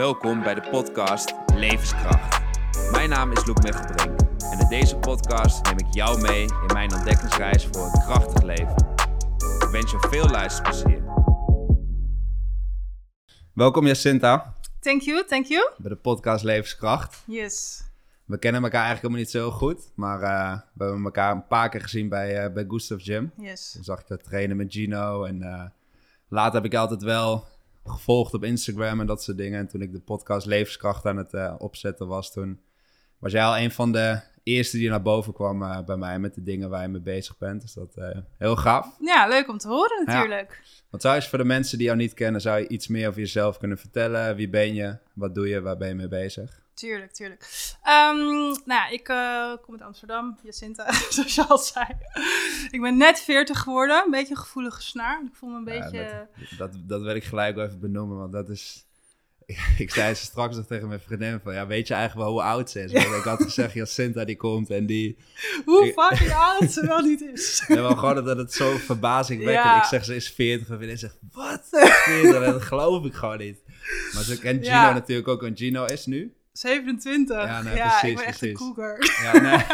Welkom bij de podcast Levenskracht. Mijn naam is Loek Mechtelbrink en in deze podcast neem ik jou mee in mijn ontdekkingsreis voor een krachtig leven. Ik wens je veel luisterplezier. Welkom Jacinta Thank you, thank you. bij de podcast Levenskracht. Yes. We kennen elkaar eigenlijk helemaal niet zo goed, maar eh, we hebben elkaar een paar keer gezien bij, eh bij Gustav Gym. Yes. Toen zag ik dat trainen met Gino en eh, later heb ik altijd wel gevolgd op Instagram en dat soort dingen. En toen ik de podcast Levenskracht aan het eh, opzetten was, toen was jij al een van de eerste die naar boven kwam eh, bij mij met de dingen waar je mee bezig bent. Dus dat eh heel gaaf. Ja, leuk om te horen natuurlijk. Want zou je eens voor de mensen die jou niet kennen, zou je iets meer over jezelf kunnen vertellen? Wie ben je? Wat doe je? Waar ben je mee bezig? Tuurlijk, tuurlijk. Ehm, nou ja, ik eh, kom uit Amsterdam, Jacinta, zoals je al zei. ik ben net 40 geworden, een beetje een gevoelige snaar. Ik voel me een Ja, beetje... dat, dat, dat wil ik gelijk wel even benoemen, want dat is... Ik zei ze straks nog tegen mijn vriendin van, ja, weet je eigenlijk wel hoe oud ze is? Want ik had gezegd, Jacinta die komt en die... Hoe ik- fucking oud ze wel niet is. Ja, wel gewoon dat het zo verbazingwekkend Ja. Ik zeg, ze is 40 en vriendin zegt, wat? 40? En dat geloof ik gewoon niet. Maar ze kent Gino Ja. natuurlijk ook, want Gino is nu... 27. Ja, Ja, nee, ik precies, ben echt precies. een cougar. Ja, nee.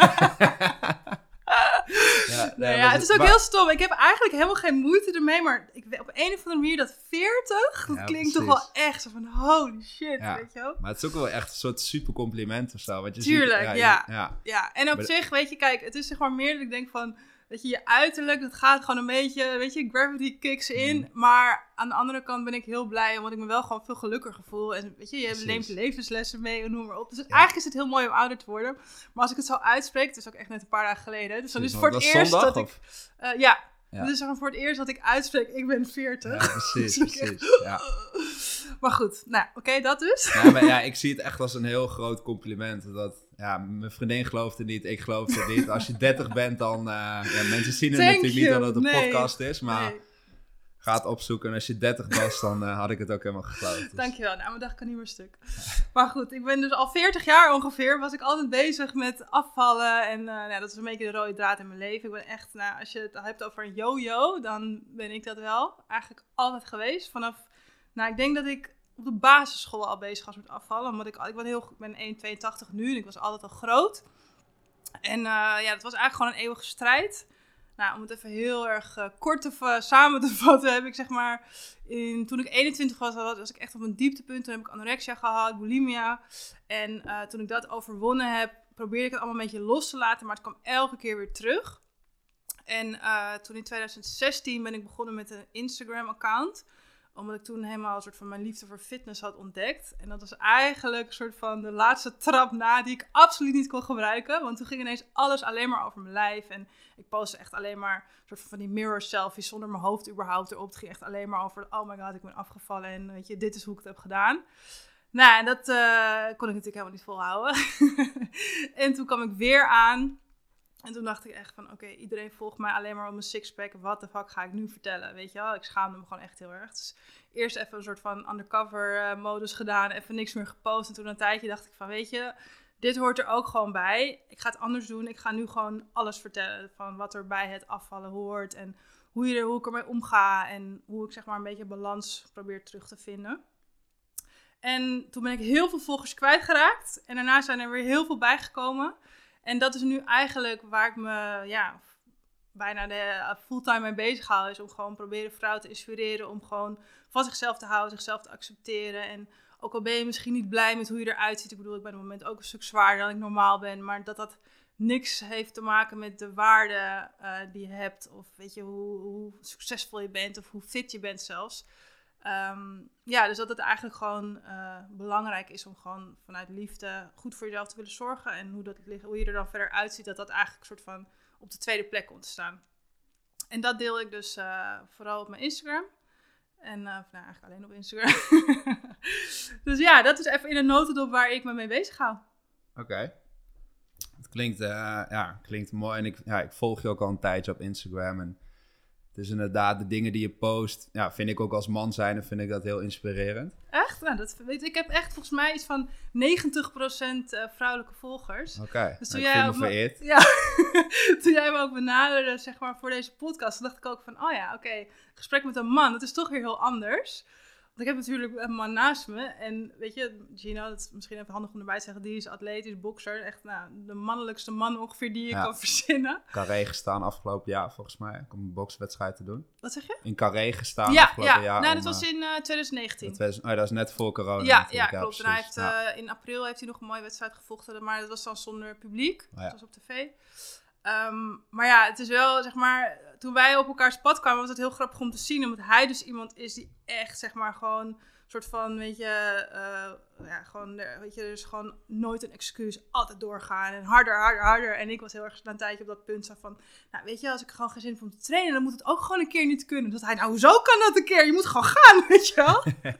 ja, Nee, ja, het is ook maar- heel stom. Ik heb eigenlijk helemaal geen moeite ermee, maar ik, op een of andere manier dat 40, dat Ja, klinkt toch wel echt zo van holy shit, Ja. weet je wel. Maar het is ook wel echt een soort super compliment of zo. Want je Tuurlijk, ziet, ja. ja. Ja, en op Maar zich, weet je, kijk, het is zeg maar meer dat ik denk van, dat je je uiterlijk, dat gaat gewoon een beetje, weet je, gravity kicks in. Mhm. Maar aan de andere kant ben ik heel blij, omdat ik me wel gewoon veel gelukkiger voel. En weet je, je Precies. neemt levenslessen mee en noem maar op. Dus Ja. eigenlijk is het heel mooi om ouder te worden. Maar als ik het zo uitspreek, het is ook echt net een paar dagen geleden. Dus dan is het voor het eerst zondag, dat ik, eh, ja, Ja. dus voor het eerst dat ik uitspreek, ik ben 40. Ja, precies, precies. Ja. Maar goed, nou, oké, dat dus. Ja, maar ja, ik zie het echt als een heel groot compliment. Dat, ja, mijn vriendin gelooft het niet, ik geloof het niet. Als je 30 bent, dan... eh, ja, mensen zien het Thank natuurlijk niet dat het een Nee. podcast is, maar Nee, ga het opzoeken. En als je 30 was, dan eh, had ik het ook helemaal geloofd. Dus- dankjewel. Nou, mijn dag kan niet meer stuk. Maar goed, ik ben dus al 40 jaar ongeveer, was ik altijd bezig met afvallen. En eh, nou, dat is een beetje de rode draad in mijn leven. Ik ben echt, nou, als je het hebt over een yo-yo, dan ben ik dat wel. Eigenlijk altijd geweest. Vanaf, nou, ik denk dat ik op de basisschool al bezig was met afvallen. Omdat ik, ik ben heel, ik ben 1,82 nu en ik was altijd al groot. En eh, ja, dat was eigenlijk gewoon een eeuwige strijd. Nou, om het even heel erg eh, kort samen te vatten, heb ik zeg maar... In, toen ik 21 was, was ik echt op een dieptepunt. Toen heb ik anorexia gehad, bulimia. En eh, toen ik dat overwonnen heb, probeerde ik het allemaal een beetje los te laten. Maar het kwam elke keer weer terug. En toen in 2016 ben ik begonnen met een Instagram-account omdat ik toen helemaal een soort van mijn liefde voor fitness had ontdekt. En dat was eigenlijk een soort van de laatste trap na die ik absoluut niet kon gebruiken. Want toen ging ineens alles alleen maar over mijn lijf. En ik postte echt alleen maar een soort van die mirror selfies zonder mijn hoofd überhaupt erop. Het ging echt alleen maar over, oh my god, ik ben afgevallen en weet je, dit is hoe ik het heb gedaan. Nou, en dat eh, kon ik natuurlijk helemaal niet volhouden. en toen kwam ik weer aan. En toen dacht ik echt van, oké, iedereen volgt mij alleen maar op mijn sixpack. Wat de fuck ga ik nu vertellen, weet je wel? Ik schaamde me gewoon echt heel erg. Dus eerst even een soort van undercover eh, modus gedaan. Even niks meer gepost. En toen een tijdje dacht ik van, weet je, dit hoort er ook gewoon bij. Ik ga het anders doen. Ik ga nu gewoon alles vertellen van wat er bij het afvallen hoort. En hoe, je er, hoe ik ermee omga. En hoe ik zeg maar een beetje balans probeer terug te vinden. En toen ben ik heel veel volgers kwijtgeraakt. En daarna zijn er weer heel veel bijgekomen. En dat is nu eigenlijk waar ik me ja, bijna de eh, fulltime mee bezig hou. Is om gewoon proberen vrouwen te inspireren. Om gewoon van zichzelf te houden, zichzelf te accepteren. En ook al ben je misschien niet blij met hoe je eruit ziet. Ik bedoel, ik ben op het moment ook een stuk zwaarder dan ik normaal ben. Maar dat dat niks heeft te maken met de waarde eh, die je hebt. Of weet je, hoe, hoe succesvol je bent. Of hoe fit je bent zelfs. Ehm, ja, dus dat het eigenlijk gewoon eh, belangrijk is om gewoon vanuit liefde goed voor jezelf te willen zorgen. En hoe, dat, hoe je er dan verder uitziet, dat dat eigenlijk soort van op de tweede plek komt te staan. En dat deel ik dus eh, vooral op mijn Instagram. En eh, nou, eigenlijk alleen op Instagram. dus ja, dat is even in een notendop waar ik me mee bezig hou. Oké. Het klinkt, ja, klinkt mooi. En ik, ja, ik volg je ook al een tijdje op Instagram. En is inderdaad de dingen die je post. Ja, vind ik ook als man zijn, vind ik dat heel inspirerend. Echt? Nou, dat weet ik. Ik heb echt volgens mij iets van 90% eh, vrouwelijke volgers. Oké, Dus nou, toen jij vereerd. Ja, toen jij me ook benaderde, zeg maar, voor deze podcast, dacht ik ook van, oh ja, oké, gesprek met een man, dat is toch weer heel anders. Ik heb natuurlijk een man naast me. En weet je, Gino, dat is misschien even handig om erbij te zeggen. Die is atleet, die is bokser. Echt nou, de mannelijkste man ongeveer die je Ja. kan verzinnen. Carré gestaan afgelopen jaar, volgens mij. Om een bokswedstrijd te doen. Wat zeg je? In Carré gestaan ja, afgelopen ja. jaar. nou, om, dat was eh, in eh, 2019. dat, was, oh, dat is net voor corona. Ja, ja, klopt. En hij heeft, Ja. eh, in april heeft hij nog een mooie wedstrijd gevochten, maar dat was dan zonder publiek. ja. Dat was op tv. Ehm, maar ja, het is wel, zeg maar, toen wij op elkaars pad kwamen, was het heel grappig om te zien. Omdat hij dus iemand is die echt, zeg maar, gewoon een soort van, weet je, eh, ja, gewoon, eh, weet je, er is gewoon nooit een excuus. Altijd doorgaan en harder, harder, harder. En ik was heel erg na een tijdje op dat punt van, nou, weet je, als ik gewoon geen zin heb om te trainen, dan moet het ook gewoon een keer niet kunnen. Dat hij, nou, hoezo kan dat een keer? Je moet gewoon gaan, weet je wel?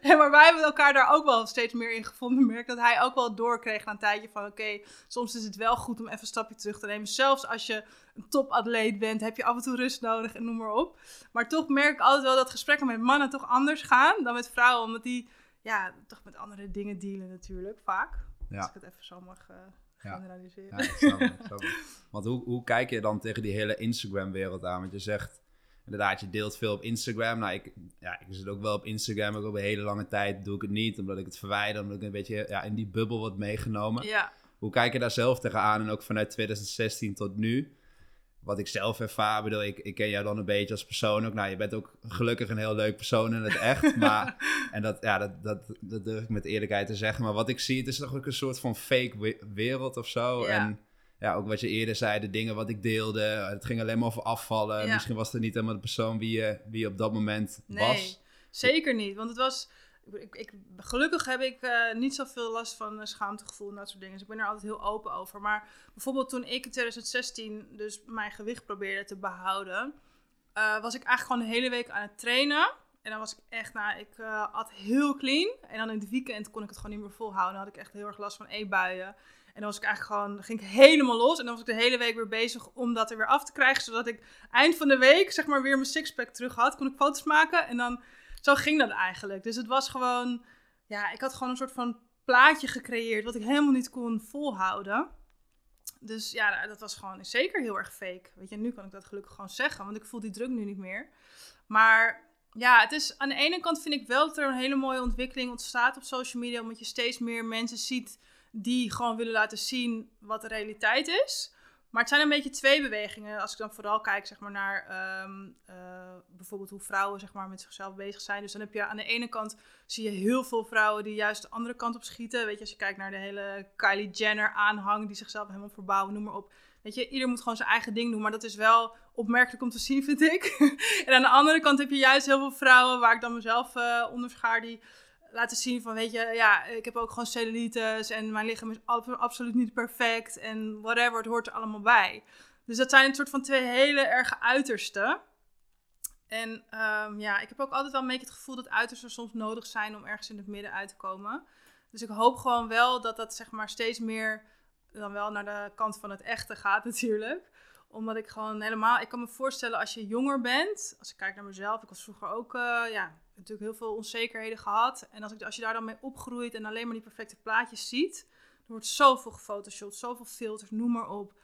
En maar wij hebben elkaar daar ook wel steeds meer in gevonden. Merk dat hij ook wel doorkreeg na een tijdje van... oké, soms is het wel goed om even een stapje terug te nemen. Zelfs als je een topatleet bent, heb je af en toe rust nodig en noem maar op. Maar toch merk ik altijd wel dat gesprekken met mannen toch anders gaan dan met vrouwen. Omdat die, ja, toch met andere dingen dealen natuurlijk, vaak. Ja. Als ik het even zo mag eh, generaliseren. Ja, ik snap ik snap. Want hoe, hoe kijk je dan tegen die hele Instagram-wereld aan? Want je zegt, inderdaad, je deelt veel op Instagram. Nou, ik, ja, ik zit ook wel op Instagram, ook op een hele lange tijd doe ik het niet. Omdat ik het verwijder, omdat ik een beetje ja, in die bubbel word meegenomen. Ja, Hoe kijk je daar zelf tegenaan? En ook vanuit 2016 tot nu. Wat ik zelf ervaar, bedoel, ik, ik ken jou dan een beetje als persoon ook. Nou, je bent ook gelukkig een heel leuk persoon in het echt. Maar, en dat, ja, dat, dat, dat durf ik met eerlijkheid te zeggen. Maar wat ik zie, het is toch ook een soort van fake we- wereld of zo. Ja. En ja, ook wat je eerder zei, de dingen wat ik deelde. Het ging alleen maar over afvallen. Ja. Misschien was het niet helemaal de persoon wie je, wie je op dat moment Nee, was. zeker niet. Want het was. Ik, ik, gelukkig heb ik eh, niet zoveel last van eh, schaamtegevoel en dat soort dingen. Dus ik ben er altijd heel open over. Maar bijvoorbeeld toen ik in 2016 dus mijn gewicht probeerde te behouden, eh, was ik eigenlijk gewoon de hele week aan het trainen. En dan was ik echt, nou, ik at heel clean. En dan in het weekend kon ik het gewoon niet meer volhouden. Dan had ik echt heel erg last van eetbuien. En dan was ik eigenlijk gewoon, ging ik helemaal los. En dan was ik de hele week weer bezig om dat er weer af te krijgen. Zodat ik eind van de week, zeg maar, weer mijn sixpack terug had. Kon ik foto's maken. En dan, zo ging dat eigenlijk. Dus het was gewoon, ja, ik had gewoon een soort van plaatje gecreëerd. Wat ik helemaal niet kon volhouden. Dus ja, nou, dat was gewoon zeker heel erg fake. Weet je, nu kan ik dat gelukkig gewoon zeggen. Want ik voel die druk nu niet meer. Maar ja, het is aan de ene kant vind ik wel dat er een hele mooie ontwikkeling ontstaat op social media. Omdat je steeds meer mensen ziet die gewoon willen laten zien wat de realiteit is. Maar het zijn een beetje twee bewegingen. Als ik dan vooral kijk zeg maar, naar ehm, eh, bijvoorbeeld hoe vrouwen zeg maar, met zichzelf bezig zijn. Dus dan heb je aan de ene kant zie je heel veel vrouwen die juist de andere kant op schieten. Weet je, als je kijkt naar de hele Kylie Jenner aanhang die zichzelf helemaal verbouwen, noem maar op. Weet je, ieder moet gewoon zijn eigen ding doen. Maar dat is wel opmerkelijk om te zien, vind ik. en aan de andere kant heb je juist heel veel vrouwen, waar ik dan mezelf eh onder schaar, die laten zien van, weet je, ja, ik heb ook gewoon cellulitis en mijn lichaam is ab- absoluut niet perfect en whatever, het hoort er allemaal bij. Dus dat zijn een soort van twee hele erge uitersten. En ehm, ja, ik heb ook altijd wel een beetje het gevoel dat uitersten soms nodig zijn om ergens in het midden uit te komen. Dus ik hoop gewoon wel dat dat zeg maar steeds meer dan wel naar de kant van het echte gaat natuurlijk. Omdat ik gewoon helemaal, ik kan me voorstellen als je jonger bent, als ik kijk naar mezelf, ik was vroeger ook, eh, ja, natuurlijk heel veel onzekerheden gehad. En als, ik, als je daar dan mee opgroeit en alleen maar die perfecte plaatjes ziet, er wordt zoveel gefotoshopt, zoveel filters, noem maar op.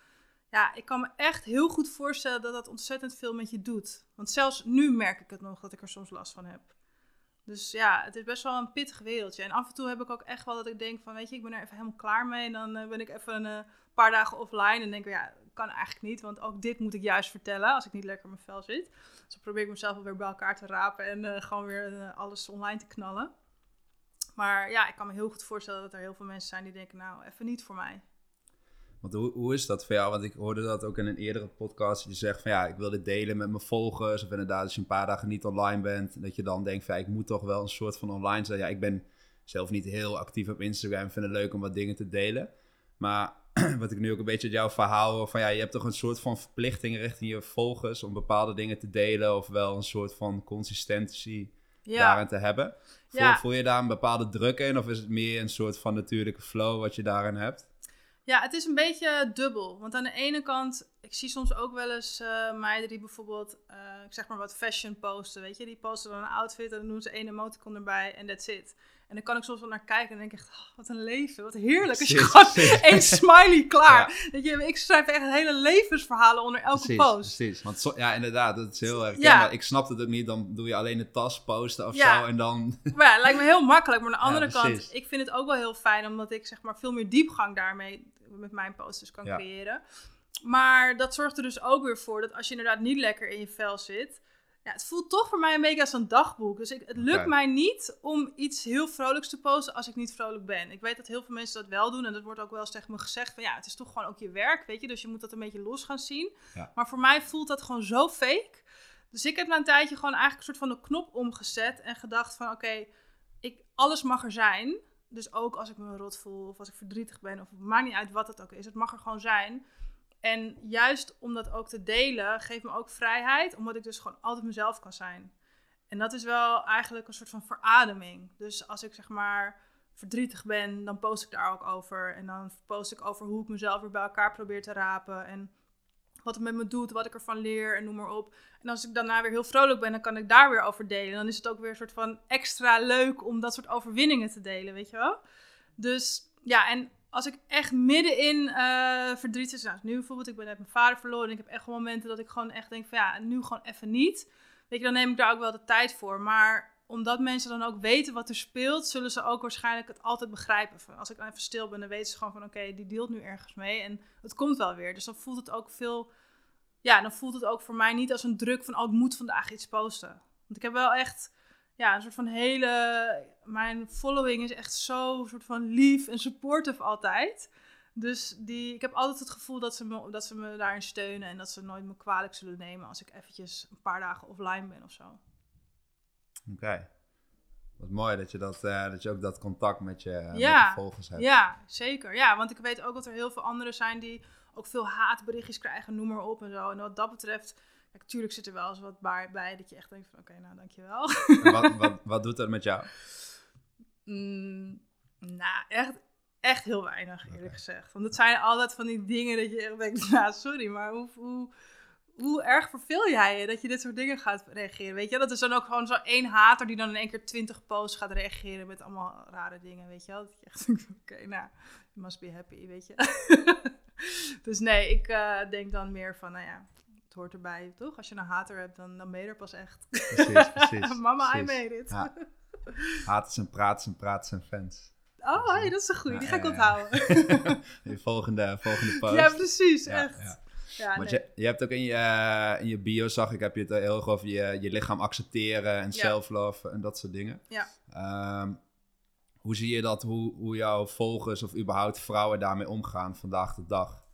Ja, ik kan me echt heel goed voorstellen dat dat ontzettend veel met je doet. Want zelfs nu merk ik het nog dat ik er soms last van heb. Dus ja, het is best wel een pittig wereldje. En af en toe heb ik ook echt wel dat ik denk van, weet je, ik ben er even helemaal klaar mee. En dan eh, ben ik even een eh, paar dagen offline en denk ik, ja, kan eigenlijk niet. Want ook dit moet ik juist vertellen als ik niet lekker in mijn vel zit. Dus dan probeer ik mezelf wel weer bij elkaar te rapen en eh, gewoon weer eh, alles online te knallen. Maar ja, ik kan me heel goed voorstellen dat er heel veel mensen zijn die denken, nou, even niet voor mij. Want hoe, hoe is dat voor jou? Want ik hoorde dat ook in een eerdere podcast. Dat je zegt van ja, ik wil dit delen met mijn volgers. Of inderdaad, als je een paar dagen niet online bent. Dat je dan denkt van ja, ik moet toch wel een soort van online zijn. Ja, ik ben zelf niet heel actief op Instagram. Vind het leuk om wat dingen te delen. Maar wat ik nu ook een beetje uit jouw verhaal hoor. Van ja, je hebt toch een soort van verplichting richting je volgers. Om bepaalde dingen te delen. Of wel een soort van consistentie Ja, daarin te hebben. Voel, Ja. voel je daar een bepaalde druk in? Of is het meer een soort van natuurlijke flow wat je daarin hebt? Ja, het is een beetje dubbel. Want aan de ene kant, ik zie soms ook wel eens eh, meiden die bijvoorbeeld, eh, ik zeg maar wat fashion posten, weet je. Die posten dan een outfit en dan doen ze één emoticon erbij en that's it. En dan kan ik soms wel naar kijken en denk ik echt, oh, wat een leven, wat heerlijk. Als je gewoon één smiley klaar. Weet je, ik schrijf echt hele levensverhalen onder elke Precies, post. precies. Want zo- ja, inderdaad, dat is heel herkenbaar. Ja. Ik snap het ook niet, dan doe je alleen de tas posten of Ja. zo en dan... Maar ja, het lijkt me heel makkelijk. Maar aan de andere kant, ik vind het ook wel heel fijn, omdat ik zeg maar veel meer diepgang daarmee met mijn posters kan creëren. Maar dat zorgt er dus ook weer voor dat als je inderdaad niet lekker in je vel zit, ja, het voelt toch voor mij een beetje als een dagboek. Dus ik, het lukt mij niet om iets heel vrolijks te posten als ik niet vrolijk ben. Ik weet dat heel veel mensen dat wel doen en dat wordt ook wel eens tegen me gezegd van ja, het is toch gewoon ook je werk, weet je. Dus je moet dat een beetje los gaan zien. Ja. Maar voor mij voelt dat gewoon zo fake. Dus ik heb na een tijdje gewoon eigenlijk een soort van de knop omgezet en gedacht van oké, ik, alles mag er zijn. Dus ook als ik me rot voel of als ik verdrietig ben of het maakt niet uit wat het ook is. Het mag er gewoon zijn. En juist om dat ook te delen, geeft me ook vrijheid, omdat ik dus gewoon altijd mezelf kan zijn. En dat is wel eigenlijk een soort van verademing. Dus als ik zeg maar verdrietig ben, dan post ik daar ook over. En dan post ik over hoe ik mezelf weer bij elkaar probeer te rapen. En wat het met me doet, wat ik ervan leer en noem maar op. En als ik daarna weer heel vrolijk ben, dan kan ik daar weer over delen. Dan is het ook weer een soort van extra leuk om dat soort overwinningen te delen, weet je wel? Dus ja, en als ik echt middenin eh verdriet zit, nou, nu bijvoorbeeld, ik ben net mijn vader verloren. En ik heb echt momenten dat ik gewoon echt denk van ja, nu gewoon even niet. Weet je, dan neem ik daar ook wel de tijd voor. Maar omdat mensen dan ook weten wat er speelt, zullen ze ook waarschijnlijk het altijd begrijpen. Als ik dan even stil ben, dan weten ze gewoon van oké, die deelt nu ergens mee en het komt wel weer. Dus dan voelt het ook veel, ja, dan voelt het ook voor mij niet als een druk van oh, ik moet vandaag iets posten. Want ik heb wel echt, ja, een soort van hele, mijn following is echt zo soort van lief en supportive altijd. Dus die, ik heb altijd het gevoel dat ze, me, dat ze me daarin steunen en dat ze nooit me kwalijk zullen nemen als ik eventjes een paar dagen offline ben of zo. Oké. Wat mooi dat je, dat, eh, dat je ook dat contact met je, met Ja, je volgers hebt. Ja, zeker. Ja, want ik weet ook dat er heel veel anderen zijn die ook veel haatberichtjes krijgen, noem maar op en zo. En wat dat betreft, kijk, tuurlijk zit er wel eens wat bij, bij dat je echt denkt van, oké, nou, dankjewel. En wat, wat, wat doet dat met jou? Mm, nou, echt, echt heel weinig, eerlijk gezegd. Want het zijn altijd van die dingen dat je echt denkt, nou, sorry, maar hoe, hoe, hoe erg verveel jij je dat je dit soort dingen gaat reageren? Weet je, dat is dan ook gewoon zo één hater die dan in één keer twintig posts gaat reageren met allemaal rare dingen, weet je wel? Dat je echt denkt, oké, nou, you must be happy, weet je. dus nee, ik eh, denk dan meer van, nou ja, hoort erbij, toch? Als je een hater hebt, dan, dan ben je er pas echt. Precies, precies. Mama, I made it. Ja. Haters en praters en praters en fans. Oh, hey, dat is een goeie, die ga ik onthouden. Je volgende, volgende post. Ja, precies, Ja, echt. ja. Ja, Want nee. je, je hebt ook in je, eh, in je bio, zag ik, heb je het heel erg over je, je lichaam accepteren en self-love en dat soort dingen. Ja. Ehm, hoe zie je dat, hoe, hoe jouw volgers of überhaupt vrouwen daarmee omgaan vandaag de dag?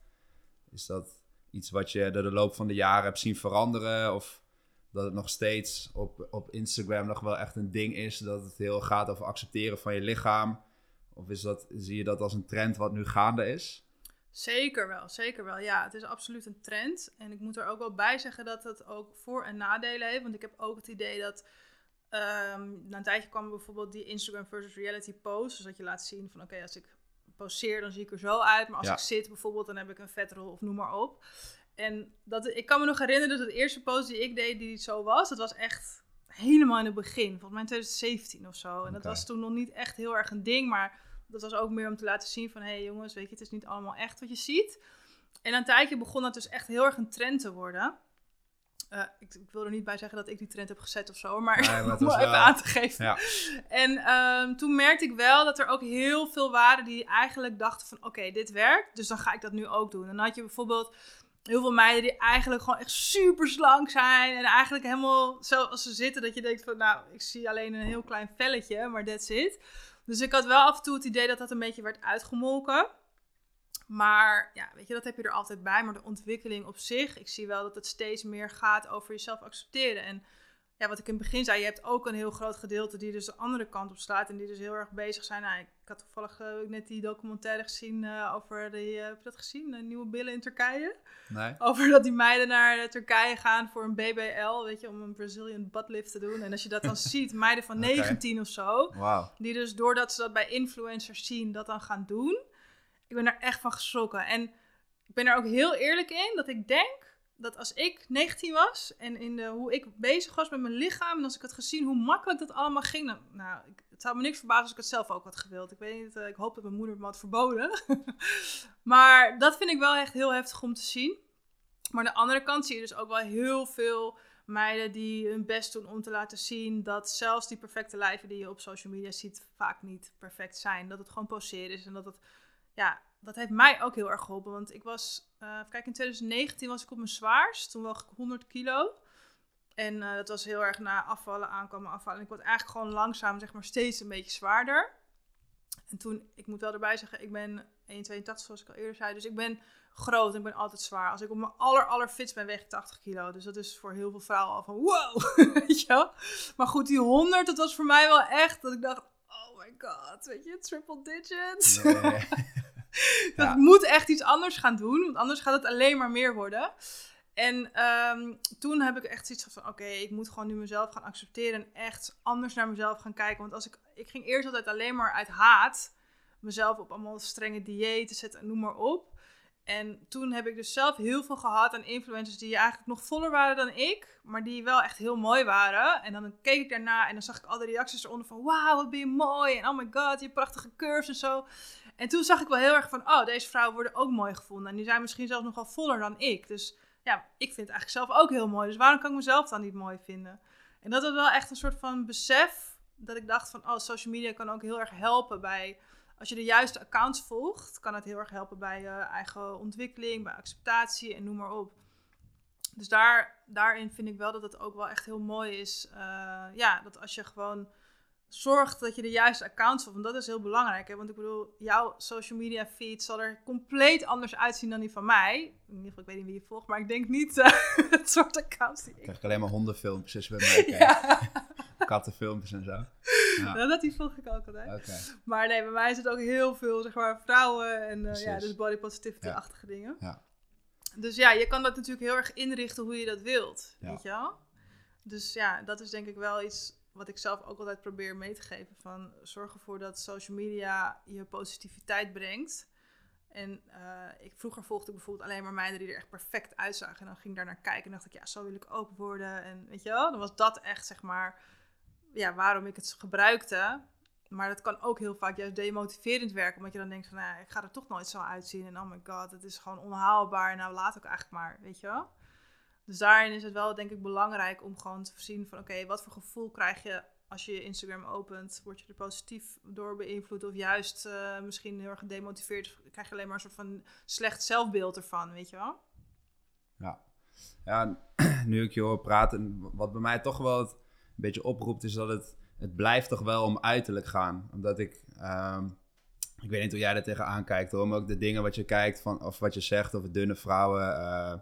Is dat iets wat je door de loop van de jaren hebt zien veranderen? Of dat het nog steeds op, op Instagram nog wel echt een ding is? Dat het heel gaat over accepteren van je lichaam? Of is dat, zie je dat als een trend wat nu gaande is? Zeker wel, zeker wel. Ja, het is absoluut een trend. En ik moet er ook wel bij zeggen dat het ook voor- en nadelen heeft. Want ik heb ook het idee dat... ehm, na een tijdje kwam bijvoorbeeld die Instagram versus reality post. Dus dat je laat zien van oké, als ik poseer dan zie ik er zo uit. Maar als Ja. ik zit bijvoorbeeld dan heb ik een vetrol of noem maar op. En dat, ik kan me nog herinneren dat de eerste post die ik deed die zo was. Dat was echt helemaal in het begin. Volgens mij in 2017 of zo. En dat was toen nog niet echt heel erg een ding. Maar dat was ook meer om te laten zien van... hé hey jongens, weet je, het is niet allemaal echt wat je ziet. En na een tijdje begon dat dus echt heel erg een trend te worden. Eh, ik, ik wil er niet bij zeggen dat ik die trend heb gezet of zo, maar, Nee, maar het om was even wel- aan te geven. Ja. En ehm, toen merkte ik wel dat er ook heel veel waren die eigenlijk dachten van... oké, dit werkt, dus dan ga ik dat nu ook doen. En dan had je bijvoorbeeld heel veel meiden die eigenlijk gewoon echt super slank zijn... en eigenlijk helemaal zoals ze zitten dat je denkt van... nou, ik zie alleen een heel klein velletje, maar that's it. Dus ik had wel af en toe het idee dat dat een beetje werd uitgemolken... Maar ja, weet je, dat heb je er altijd bij. Maar de ontwikkeling op zich, ik zie wel dat het steeds meer gaat over jezelf accepteren. En ja, wat ik in het begin zei, je hebt ook een heel groot gedeelte die dus de andere kant op staat. En die dus heel erg bezig zijn. Nou, ik had toevallig eh, net die documentaire gezien eh, over die, eh, heb je dat gezien? De nieuwe billen in Turkije. Nee? Over dat die meiden naar Turkije gaan voor een BBL, weet je, om een Brazilian butt lift te doen. En als je dat dan ziet, meiden van Oké. 19 of zo. Wauw. Die dus doordat ze dat bij influencers zien, dat dan gaan doen. Ik ben er echt van geschrokken. En ik ben er ook heel eerlijk in dat ik denk dat als ik 19 was en in de, hoe ik bezig was met mijn lichaam en als ik had gezien hoe makkelijk dat allemaal ging, nou, ik, het zou me niks verbazen als ik het zelf ook had gewild. Ik weet niet, eh, ik hoop dat mijn moeder me had verboden. maar dat vind ik wel echt heel heftig om te zien. Maar aan de andere kant zie je dus ook wel heel veel meiden die hun best doen om te laten zien dat zelfs die perfecte lijven die je op social media ziet vaak niet perfect zijn. Dat het gewoon poseren is en dat het, ja, dat heeft mij ook heel erg geholpen. Want ik was, uh, kijk, in 2019 was ik op mijn zwaarst. Toen woog ik 100 kilo. En uh, dat was heel erg na afvallen, aankomen, afvallen. En ik word eigenlijk gewoon langzaam, zeg maar, steeds een beetje zwaarder. En toen, ik moet wel erbij zeggen, ik ben 1,82 zoals ik al eerder zei. Dus ik ben groot en ik ben altijd zwaar. Als ik op mijn aller, aller fits ben, weeg ik 80 kilo. Dus dat is voor heel veel vrouwen al van wow, weet je wel? Maar goed, die 100, dat was voor mij wel echt dat ik dacht, oh my god, weet je, triple digits. dat ja. moet echt iets anders gaan doen, want anders gaat het alleen maar meer worden. En um, toen heb ik echt zoiets van, oké, ik moet gewoon nu mezelf gaan accepteren en echt anders naar mezelf gaan kijken. Want als ik, ik ging eerst altijd alleen maar uit haat mezelf op allemaal strenge diëten zetten en noem maar op. En toen heb ik dus zelf heel veel gehad aan influencers die eigenlijk nog voller waren dan ik, maar die wel echt heel mooi waren. En dan keek ik daarna en dan zag ik al de reacties eronder van, wauw, wat ben je mooi. En oh my god, je prachtige curves en zo. En toen zag ik wel heel erg van, oh, deze vrouwen worden ook mooi gevonden. En die zijn misschien zelfs nogal voller dan ik. Dus ja, ik vind het eigenlijk zelf ook heel mooi. Dus waarom kan ik mezelf dan niet mooi vinden? En dat was wel echt een soort van besef dat ik dacht van, oh, social media kan ook heel erg helpen bij als je de juiste accounts volgt, kan het heel erg helpen bij je eigen ontwikkeling, bij acceptatie en noem maar op. Dus daar, daarin vind ik wel dat het ook wel echt heel mooi is. Uh, ja, dat als je gewoon zorgt dat je de juiste accounts volgt. Want dat is heel belangrijk. Hè? Want ik bedoel, jouw social media feed zal er compleet anders uitzien dan die van mij. In ieder geval, ik weet niet wie je volgt, maar ik denk niet uh, het soort accounts die ik... krijg alleen maar hondenfilmpjes bij mij kijkt. Kattenfilmpjes en zo. Ja. Nou, dat die volg ik ook altijd. Okay. Maar nee, bij mij is het ook heel veel, zeg maar, vrouwen en uh, ja, dus body positivity-achtige ja. dingen. Ja. Dus ja, je kan dat natuurlijk heel erg inrichten hoe je dat wilt, weet je wel? Dus ja, dat is denk ik wel iets wat ik zelf ook altijd probeer mee te geven. Van zorg ervoor dat social media je positiviteit brengt. En uh, ik, vroeger volgde ik bijvoorbeeld alleen maar meiden die er echt perfect uitzagen. En dan ging ik daar naar kijken en dacht ik, ja, zo wil ik ook worden. En weet je wel, dan was dat echt, zeg maar, ja, waarom ik het gebruikte. Maar dat kan ook heel vaak juist demotiverend werken. Omdat je dan denkt van, nou, ik ga er toch nooit zo uitzien. En oh my god, het is gewoon onhaalbaar. Nou, laat ook eigenlijk maar, weet je wel. Dus daarin is het wel, denk ik, belangrijk om gewoon te voorzien van... oké, wat voor gevoel krijg je als je je Instagram opent? Word je er positief door beïnvloed? Of juist uh, misschien heel erg gedemotiveerd? Krijg je alleen maar een soort van slecht zelfbeeld ervan, weet je wel? Ja, ja nu ik je hoor praten, wat bij mij toch wel een beetje oproept... is dat het, het blijft toch wel om uiterlijk gaan. Omdat ik... Um, ik weet niet hoe jij er tegenaan kijkt hoor, maar ook de dingen wat je kijkt van, of wat je zegt over dunne vrouwen... Uh,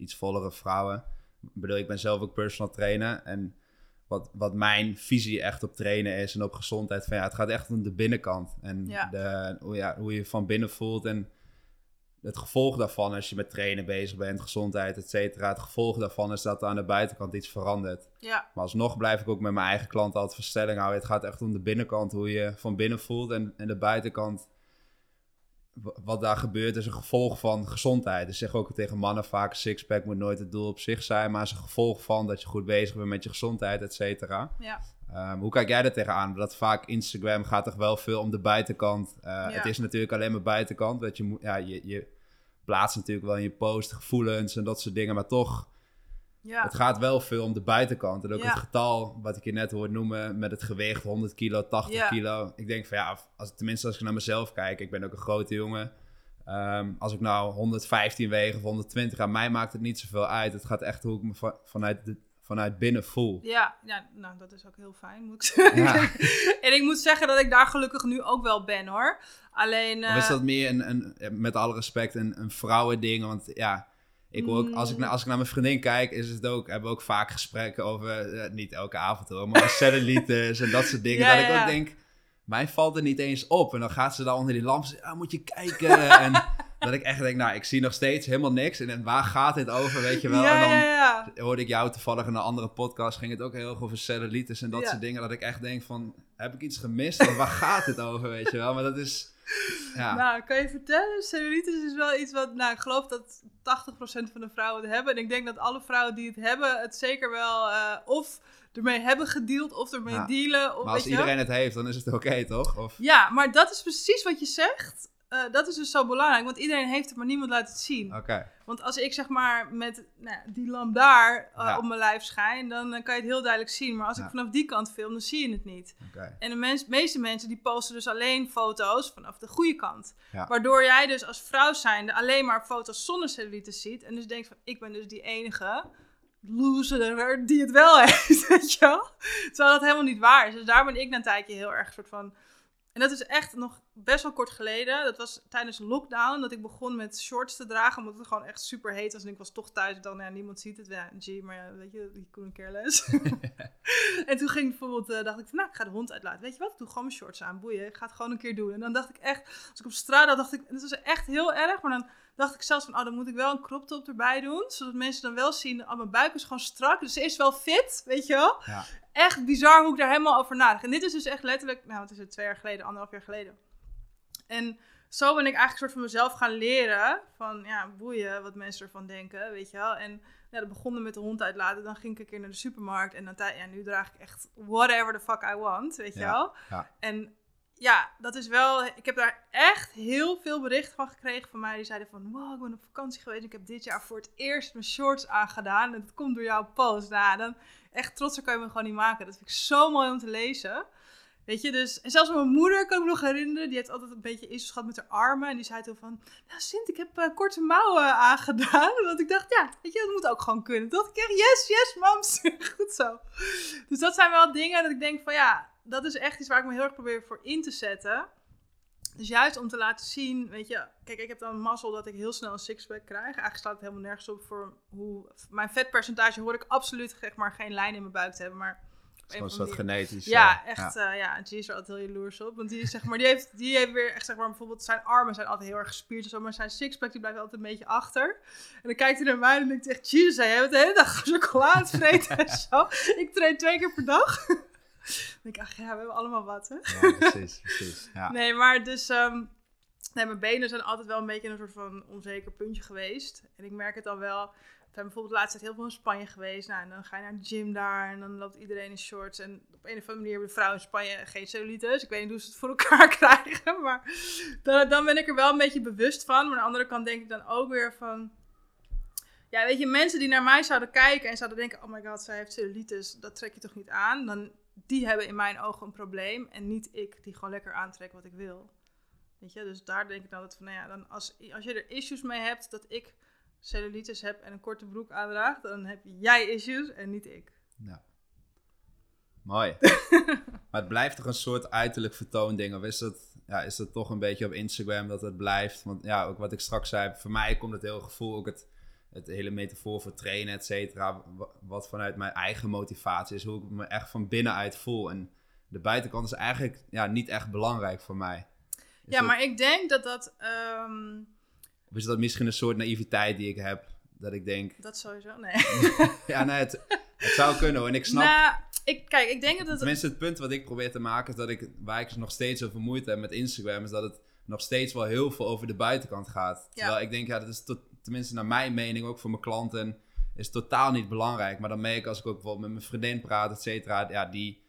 iets vollere vrouwen. Ik bedoel, ik ben zelf ook personal trainer. En wat, wat mijn visie echt op trainen is en op gezondheid, van ja, het gaat echt om de binnenkant. En De, hoe, ja, hoe je van binnen voelt en het gevolg daarvan als je met trainen bezig bent, gezondheid, et cetera. Het gevolg daarvan is dat er aan de buitenkant iets verandert. Ja. Maar alsnog blijf ik ook met mijn eigen klanten altijd verstelling houden. Het gaat echt om de binnenkant, hoe je van binnen voelt en, en de buitenkant wat daar gebeurt is een gevolg van gezondheid. Dus zeg ook tegen mannen vaak, sixpack moet nooit het doel op zich zijn, maar is een gevolg van dat je goed bezig bent met je gezondheid, et cetera. Ja. Um, hoe kijk jij er tegenaan? Dat vaak Instagram gaat toch wel veel om de buitenkant. Uh, ja. Het is natuurlijk alleen maar buitenkant. Dat je, ja, je, je plaatst natuurlijk wel in je post gevoelens en dat soort dingen, maar toch ja. Het gaat wel veel om de buitenkant. En ook het getal wat ik je net hoorde noemen met het gewicht 100 kilo, 80 kilo. Ik denk van ja, als, tenminste als ik naar mezelf kijk. Ik ben ook een grote jongen. Um, als ik nou 115 weeg of 120, aan mij maakt het niet zoveel uit. Het gaat echt hoe ik me vanuit, de, vanuit binnen voel. Ja, ja, nou dat is ook heel fijn, moet ik zeggen. En ik moet zeggen dat ik daar gelukkig nu ook wel ben hoor. Alleen... Of is dat meer een, een, met alle respect een, een vrouwending? Want ja, ik ook, als ik, mm. als ik naar mijn vriendin kijk, is het ook, hebben we ook vaak gesprekken over, uh, niet elke avond hoor, maar cellulitis en dat soort dingen. dat ik ook denk, mij valt er niet eens op. En dan gaat ze dan onder die lamp zeggen, ah, moet je kijken. en dat ik echt denk, nou, ik zie nog steeds helemaal niks. En waar gaat dit over, weet je wel? Ja, en dan hoorde ik jou toevallig in een andere podcast, ging het ook heel erg over cellulitis en dat soort dingen. Dat ik echt denk van, heb ik iets gemist? Of waar gaat het over, weet je wel? Maar dat is, ja. Nou, kan je vertellen, cellulitis is wel iets wat, nou, ik geloof dat 80% van de vrouwen het hebben. En ik denk dat alle vrouwen die het hebben, het zeker wel eh, of ermee hebben gedeeld of ermee Ja. dealen. Of, maar als weet je wel. iedereen het heeft, dan is het oké, toch? Of, Ja, maar dat is precies wat je zegt. Eh, dat is dus zo belangrijk, want iedereen heeft het, maar niemand laat het zien. oké. Want als ik zeg maar met nou, die lamp daar eh, Ja. op mijn lijf schijn, dan eh, kan je het heel duidelijk zien. Maar als Ja. ik vanaf die kant film, dan zie je het niet. oké. En de mens, meeste mensen die posten dus alleen foto's vanaf de goede kant. Ja. Waardoor jij dus als vrouw zijnde alleen maar foto's zonder cellulitis ziet. En dus denkt van, ik ben dus die enige loser die het wel heeft, weet je wel? Terwijl dat helemaal niet waar is. Dus daar ben ik na een tijdje heel erg soort van... En dat is echt nog best wel kort geleden. Dat was tijdens lockdown dat ik begon met shorts te dragen. Omdat het gewoon echt super heet was. En ik was toch thuis. Dan, ja, niemand ziet het. Ja, gee, maar ja, weet je, die couldn't care less. en toen ging bijvoorbeeld, eh, dacht ik van, nou, ik ga de hond uitlaten. Weet je wat, ik doe gewoon mijn shorts aan, boeien. Ik ga het gewoon een keer doen. En dan dacht ik echt, als ik op straat had, dacht ik, het was echt heel erg. Maar dan dacht ik zelfs van, oh, dan moet ik wel een crop top erbij doen. Zodat mensen dan wel zien, oh, mijn buik is gewoon strak. Dus ze is wel fit, weet je wel. Ja. Echt bizar hoe ik daar helemaal over nadacht. En dit is dus echt letterlijk, nou, wat is het, twee jaar geleden, anderhalf jaar geleden. En zo ben ik eigenlijk soort van mezelf gaan leren. Van ja, boeien wat mensen ervan denken, weet je wel. En ja, dat begon met de hond uitlaten. Dan ging ik een keer naar de supermarkt. En dan, ja, nu draag ik echt whatever the fuck I want, weet je Ja, wel. ja. En ja, dat is wel... Ik heb daar echt heel veel berichten van gekregen van mij. Die zeiden van, wow, ik ben op vakantie geweest. Ik heb dit jaar voor het eerst mijn shorts aangedaan. En dat komt door jouw post. Nou, dan echt trotser kan je me gewoon niet maken. Dat vind ik zo mooi om te lezen. Weet je, dus... En zelfs mijn moeder kan ik me nog herinneren. Die heeft altijd een beetje gehad met haar armen. En die zei toen van... Nou, Sint, ik heb eh, korte mouwen aangedaan. Want ik dacht, ja, weet je, dat moet ook gewoon kunnen. Toen ik echt, yes, yes, mams. Goed zo. Dus dat zijn wel dingen dat ik denk van, ja... Dat is echt iets waar ik me heel erg probeer voor in te zetten. Dus juist om te laten zien, weet je... Kijk, ik heb dan een mazzel dat ik heel snel een sixpack krijg. Eigenlijk staat het helemaal nergens op voor hoe... Mijn vetpercentage hoor ik absoluut zeg maar, geen lijn in mijn buik te hebben. Maar andere manier- genetisch. ja, eh, echt. Ja, ja G is er altijd heel jaloers op. Want die, is, zeg maar, die, heeft, die heeft weer echt, zeg maar, bijvoorbeeld zijn armen zijn altijd heel erg gespierd en zo. Maar zijn sixpack die blijft altijd een beetje achter. En dan kijkt hij naar mij en denkt hij echt, Jesus, jij hebt de hele dag chocola aan het vreten en zo. Ik train twee keer per dag. Denk ik, ach ja, we hebben allemaal wat, hè. Ja, precies, precies. Ja. Nee, maar dus... ehm, nee, mijn benen zijn altijd wel een beetje een soort van onzeker puntje geweest. En ik merk het dan wel... We zijn bijvoorbeeld de laatste tijd heel veel in Spanje geweest. Nou, en dan ga je naar de gym daar en dan loopt iedereen in shorts. En op een of andere manier hebben de vrouwen in Spanje geen cellulitis. Ik weet niet hoe ze het voor elkaar krijgen, maar dan, dan ben ik er wel een beetje bewust van. Maar aan de andere kant denk ik dan ook weer van... Ja, weet je, mensen die naar mij zouden kijken en zouden denken... Oh my god, zij heeft cellulitis, dat trek je toch niet aan? Dan, die hebben in mijn ogen een probleem. En niet ik, die gewoon lekker aantrek wat ik wil. Weet je, dus daar denk ik dan dat van... Nou ja, dan als, als je er issues mee hebt dat ik cellulitis heb en een korte broek aandraag... dan heb jij issues en niet ik. Ja. Mooi. maar het blijft toch een soort uiterlijk vertoonding? Of is dat, ja, is dat toch een beetje op Instagram dat het blijft? Want ja, ook wat ik straks zei, voor mij komt het heel gevoel, ook het, het hele metafoor voor trainen, et cetera. wa- Wat vanuit mijn eigen motivatie is, hoe ik me echt van binnenuit voel. En de buitenkant is eigenlijk ja, niet echt belangrijk voor mij. Is ja, dat- maar ik denk dat dat... ehm, Of is dat misschien een soort naïviteit die ik heb? Dat ik denk, dat sowieso, nee. ja, nee, het, het zou kunnen hoor. En ik snap, Nou, ik, kijk, ik denk dat het... Tenminste, het punt wat ik probeer te maken is dat ik, waar ik nog steeds over moeite heb met Instagram, is dat het nog steeds wel heel veel over de buitenkant gaat. Ja. Terwijl ik denk, ja, dat is tot, tenminste naar mijn mening, ook voor mijn klanten, is totaal niet belangrijk. Maar dan merk ik als ik ook bijvoorbeeld met mijn vriendin praat, et cetera, ja, die,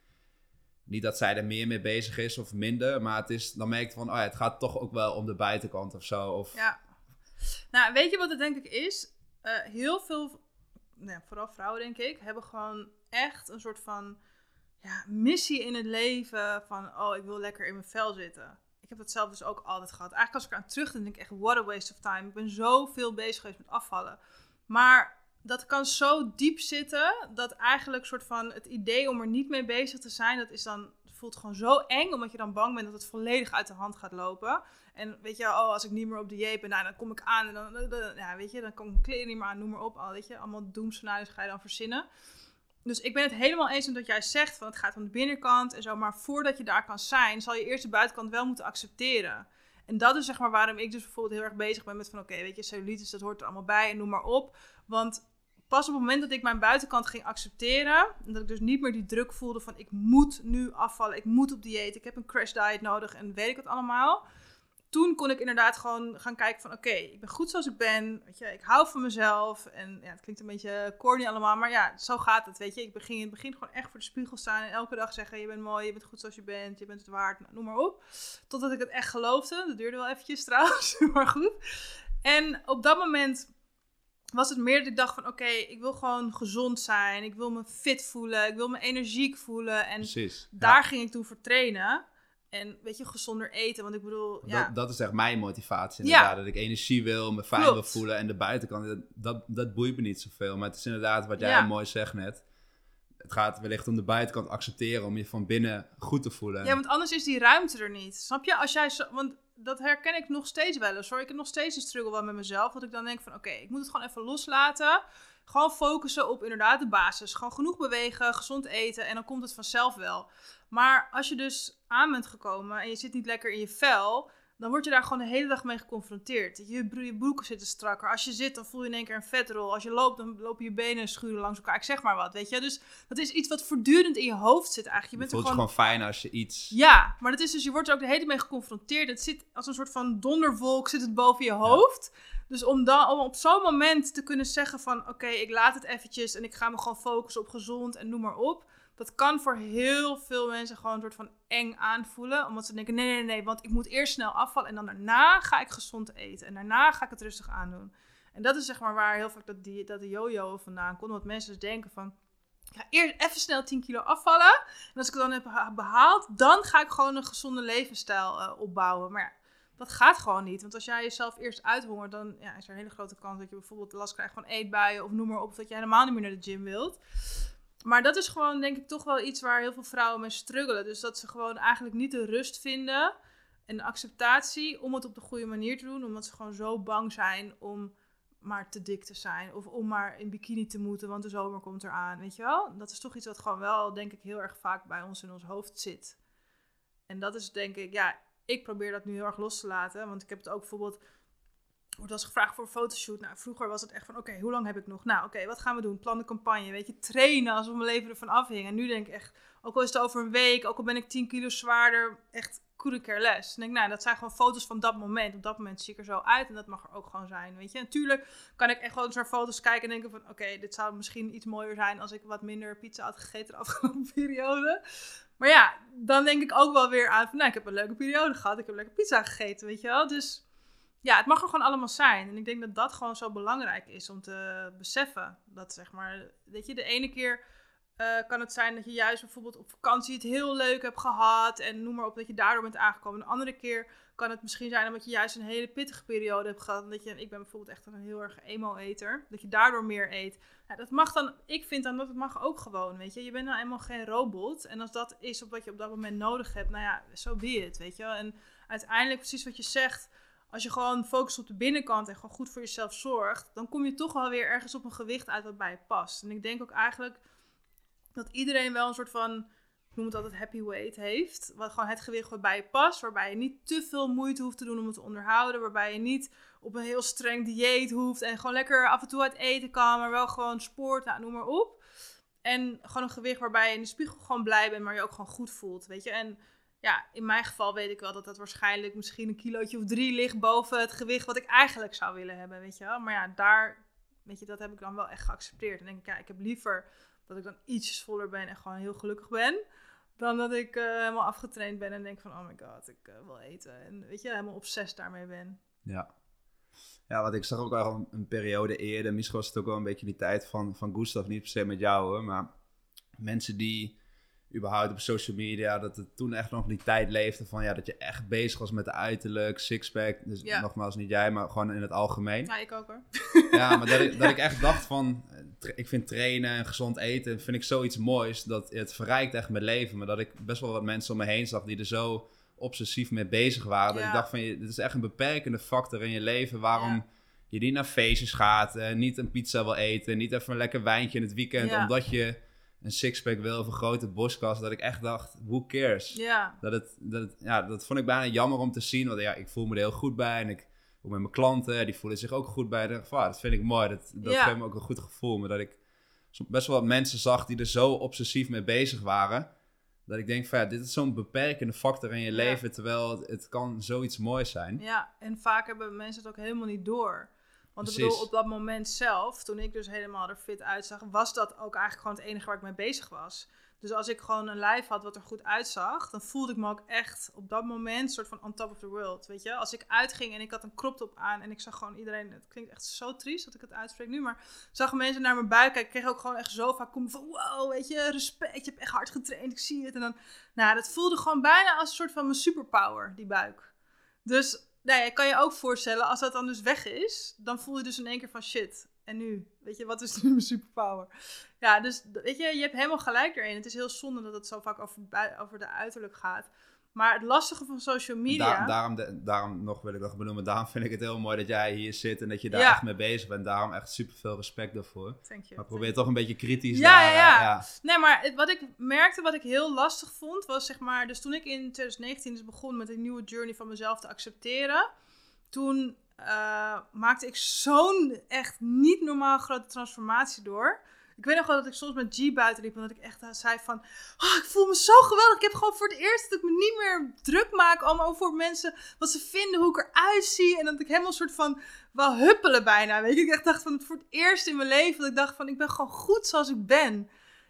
niet dat zij er meer mee bezig is of minder, maar het is, dan merk ik van, oh het gaat toch ook wel om de buitenkant of zo. Of, Ja. Nou, weet je wat het denk ik is? Eh, heel veel, vooral vrouwen denk ik, hebben gewoon echt een soort van ja, missie in het leven. Van, oh, ik wil lekker in mijn vel zitten. Ik heb dat zelf dus ook altijd gehad. Eigenlijk als ik eraan terug denk, denk ik echt, what a waste of time. Ik ben zoveel bezig geweest met afvallen. Maar dat kan zo diep zitten, dat eigenlijk soort van het idee om er niet mee bezig te zijn, dat is dan, voelt gewoon zo eng, omdat je dan bang bent dat het volledig uit de hand gaat lopen. En weet je, oh, als ik niet meer op dieet ben, nou, dan kom ik aan en dan, ja, weet je, dan kom ik mijn kleren niet meer aan, noem maar op. Al, weet je, allemaal doemscenario's ga je dan verzinnen. Dus ik ben het helemaal eens met wat jij zegt, van het gaat om de binnenkant en zo. Maar voordat je daar kan zijn, zal je eerst de buitenkant wel moeten accepteren. En dat is zeg maar waarom ik dus bijvoorbeeld heel erg bezig ben met van oké, weet je, cellulitis, dat hoort er allemaal bij en noem maar op. Want pas op het moment dat ik mijn buitenkant ging accepteren, en dat ik dus niet meer die druk voelde van ik moet nu afvallen, ik moet op dieet, ik heb een crash diet nodig en weet ik het allemaal toen kon ik inderdaad gewoon gaan kijken van... oké, ik ben goed zoals ik ben. Weet je, ik hou van mezelf. En ja, het klinkt een beetje corny allemaal. Maar ja, zo gaat het, voor Ik begin in het begin gewoon echt voor de spiegel staan... en elke dag zeggen... je bent mooi, je bent goed zoals je bent, je bent het waard. Nou, noem maar op. Totdat ik het echt geloofde. Dat duurde wel eventjes trouwens, maar goed. En op dat moment was het meer dat ik dacht van... oké, ik wil gewoon gezond zijn. Ik wil me fit voelen. Ik wil me energiek voelen. En Precies, daar ging ik toen voor trainen... En weet je, gezonder eten. Want ik bedoel, ja. Dat, dat is echt mijn motivatie inderdaad. Ja. Dat ik energie wil, me fijn Klopt. wil voelen. En de buitenkant, dat, dat, dat boeit me niet zoveel. Maar het is inderdaad wat jij Ja. mooi zegt net. Het gaat wellicht om de buitenkant accepteren. Om je van binnen goed te voelen. Ja, want anders is die ruimte er niet. Snap je? Als jij zo, want dat herken ik nog steeds wel eens hoor. Ik heb nog steeds een struggle wel met mezelf. Dat ik dan denk van oké, ik moet het gewoon even loslaten. Gewoon focussen op inderdaad de basis. Gewoon genoeg bewegen, gezond eten en dan komt het vanzelf wel. Maar als je dus aan bent gekomen en je zit niet lekker in je vel, dan word je daar gewoon de hele dag mee geconfronteerd. Je, bro- je broeken zitten strakker. Als je zit, dan voel je in één keer een vetrol. Als je loopt, dan lopen je benen schuren langs elkaar. Ik zeg maar wat, weet je. Dus dat is iets wat voortdurend in je hoofd zit eigenlijk. Je het bent voelt gewoon je gewoon fijn als je iets... ja, maar dat is dus, je wordt er ook de hele tijd mee geconfronteerd. Het zit als een soort van donderwolk zit het boven je hoofd. Dus om, dan, om op zo'n moment te kunnen zeggen van... oké, ik laat het eventjes en ik ga me gewoon focussen op gezond en noem maar op. Dat kan voor heel veel mensen gewoon een soort van eng aanvoelen. Omdat ze denken, nee, nee, nee, want ik moet eerst snel afvallen... en dan daarna ga ik gezond eten. En daarna ga ik het rustig aandoen. En dat is zeg maar waar heel vaak dat, die, dat de yo-yo vandaan komt. Want mensen dus denken van... Ik ga eerst even snel 10 kilo afvallen. En als ik het dan heb ha- behaald, dan ga ik gewoon een gezonde levensstijl eh, opbouwen. Maar ja, dat gaat gewoon niet. Want als jij jezelf eerst uithongert, dan ja, is er een hele grote kans dat je bijvoorbeeld last krijgt van eetbuien of noem maar op. Of dat je helemaal niet meer naar de gym wilt. Maar dat is gewoon, denk ik, toch wel iets waar heel veel vrouwen mee struggelen. Dus dat ze gewoon eigenlijk niet de rust vinden en de acceptatie om het op de goede manier te doen. Omdat ze gewoon zo bang zijn om maar te dik te zijn. Of om maar in bikini te moeten, want de zomer komt eraan. Weet je wel? Dat is toch iets wat gewoon wel, denk ik, heel erg vaak bij ons in ons hoofd zit. En dat is denk ik, ja, ik probeer dat nu heel erg los te laten. Want ik heb het ook bijvoorbeeld, wordt als gevraagd voor een fotoshoot. Nou, vroeger was het echt van, oké, hoe lang heb ik nog? Nou, oké, wat gaan we doen? Plan de campagne, weet je, trainen alsof mijn leven ervan afhing. En nu denk ik echt, ook al is het over een week, ook al ben ik 10 kilo zwaarder, echt couldn't care less. Dan denk ik, nou, dat zijn gewoon foto's van dat moment. Op dat moment zie ik er zo uit en dat mag er ook gewoon zijn, weet je. Natuurlijk kan ik echt gewoon naar foto's kijken en denken van... oké, dit zou misschien iets mooier zijn als ik wat minder pizza had gegeten de afgelopen periode. Maar ja, dan denk ik ook wel weer aan van... nou, ik heb een leuke periode gehad, ik heb lekker pizza gegeten, weet je wel. Dus ja, het mag er gewoon allemaal zijn. En ik denk dat dat gewoon zo belangrijk is om te beseffen. Dat zeg maar, weet je, de ene keer... eh, kan het zijn dat je juist bijvoorbeeld op vakantie het heel leuk hebt gehad en noem maar op dat je daardoor bent aangekomen. Een andere keer kan het misschien zijn omdat je juist een hele pittige periode hebt gehad. En dat je, ik ben bijvoorbeeld echt een heel erg emo-eter. Dat je daardoor meer eet. Ja, dat mag dan, ik vind dan dat het mag ook gewoon, weet je. Je bent nou eenmaal geen robot. En als dat is wat je op dat moment nodig hebt, nou ja, zo so be it, weet je. En uiteindelijk precies wat je zegt, als je gewoon focust op de binnenkant en gewoon goed voor jezelf zorgt, dan kom je toch wel weer ergens op een gewicht uit wat bij je past. En ik denk ook eigenlijk dat iedereen wel een soort van, ik noem het altijd happy weight heeft. Wat gewoon het gewicht wat bij je past. Waarbij je niet te veel moeite hoeft te doen om het te onderhouden. Waarbij je niet op een heel streng dieet hoeft. En gewoon lekker af en toe uit eten kan. Maar wel gewoon sport, nou, noem maar op. En gewoon een gewicht waarbij je in de spiegel gewoon blij bent. Maar je ook gewoon goed voelt, weet je. En ja, in mijn geval weet ik wel dat dat waarschijnlijk misschien een kilootje of drie ligt boven het gewicht wat ik eigenlijk zou willen hebben, weet je wel. Maar ja, daar, weet je, dat heb ik dan wel echt geaccepteerd. En denk ik, ja, ik heb liever dat ik dan ietsjes voller ben en gewoon heel gelukkig ben. Dan dat ik uh, helemaal afgetraind ben en denk van, oh my god, ik uh, wil eten. En weet je, helemaal obsessief daarmee ben. Ja. Ja, wat ik zag ook wel een, een, periode eerder. Misschien was het ook wel een beetje die tijd van, van Gustav, niet per se met jou hoor. Maar mensen die überhaupt op social media, dat het toen echt nog die tijd leefde van ja, dat je echt bezig was met de uiterlijk, sixpack. Dus ja. nogmaals niet jij, maar gewoon in het algemeen. Ja, ik ook hoor. Ja, maar dat ik, dat ik echt dacht van, ik vind trainen en gezond eten, vind ik zoiets moois. Dat het verrijkt echt mijn leven. Maar dat ik best wel wat mensen om me heen zag die er zo obsessief mee bezig waren. Dat ik dacht van, dit is echt een beperkende factor in je leven. Waarom je niet naar feestjes gaat, eh, niet een pizza wil eten, niet even een lekker wijntje in het weekend. Omdat je een sixpack wil of een grote boskas, dat ik echt dacht, who cares? Ja. Dat, het, dat, het, ja, dat vond ik bijna jammer om te zien, want ja, ik voel me er heel goed bij en ik ook met mijn klanten, die voelen zich ook goed bij. De, ah, dat vind ik mooi, dat, dat Ja. geeft me ook een goed gevoel. Maar dat ik best wel wat mensen zag die er zo obsessief mee bezig waren, dat ik denk van ja, dit is zo'n beperkende factor in je Ja. leven, terwijl het, het kan zoiets moois zijn. Ja, en vaak hebben mensen het ook helemaal niet door. Want ik bedoel, op dat moment zelf, toen ik dus helemaal er fit uitzag, was dat ook eigenlijk gewoon het enige waar ik mee bezig was. Dus als ik gewoon een lijf had wat er goed uitzag, dan voelde ik me ook echt op dat moment soort van on top of the world, weet je. Als ik uitging en ik had een crop top aan en ik zag gewoon iedereen, het klinkt echt zo triest dat ik het uitspreek nu, maar zagen mensen naar mijn buik kijken, ik kreeg ook gewoon echt zo vaak komen van, wow, weet je, respect, je hebt echt hard getraind, ik zie het. En dan, nou, dat voelde gewoon bijna als een soort van mijn superpower, die buik. Dus nou kan je ook voorstellen, als dat dan dus weg is, dan voel je dus in één keer van shit. En nu? Weet je, wat is nu mijn superpower? Ja, dus weet je, je hebt helemaal gelijk erin. Het is heel zonde dat het zo vaak over, over de uiterlijk gaat. Maar het lastige van social media. Da- daarom, de- daarom nog wil ik nog benoemen, daarom vind ik het heel mooi dat jij hier zit en dat je daar Ja. echt mee bezig bent. Daarom echt super veel respect daarvoor. Thank you. Maar probeer toch een beetje kritisch Ja, daar, ja, ja. eh, ja. Nee, maar wat ik merkte, wat ik heel lastig vond, was zeg maar... Dus toen ik in 2019 dus begon met een nieuwe journey van mezelf te accepteren... Toen eh, maakte ik zo'n echt niet normaal grote transformatie door. Ik weet nog wel dat ik soms met G buiten liep en dat ik echt zei van... Oh, ik voel me zo geweldig. Ik heb gewoon voor het eerst dat ik me niet meer druk maak allemaal over mensen... Wat ze vinden, hoe ik eruit zie. En dat ik helemaal een soort van wel huppelen bijna. Weet je, ik echt dacht van voor het eerst in mijn leven dat ik dacht van ik ben gewoon goed zoals ik ben.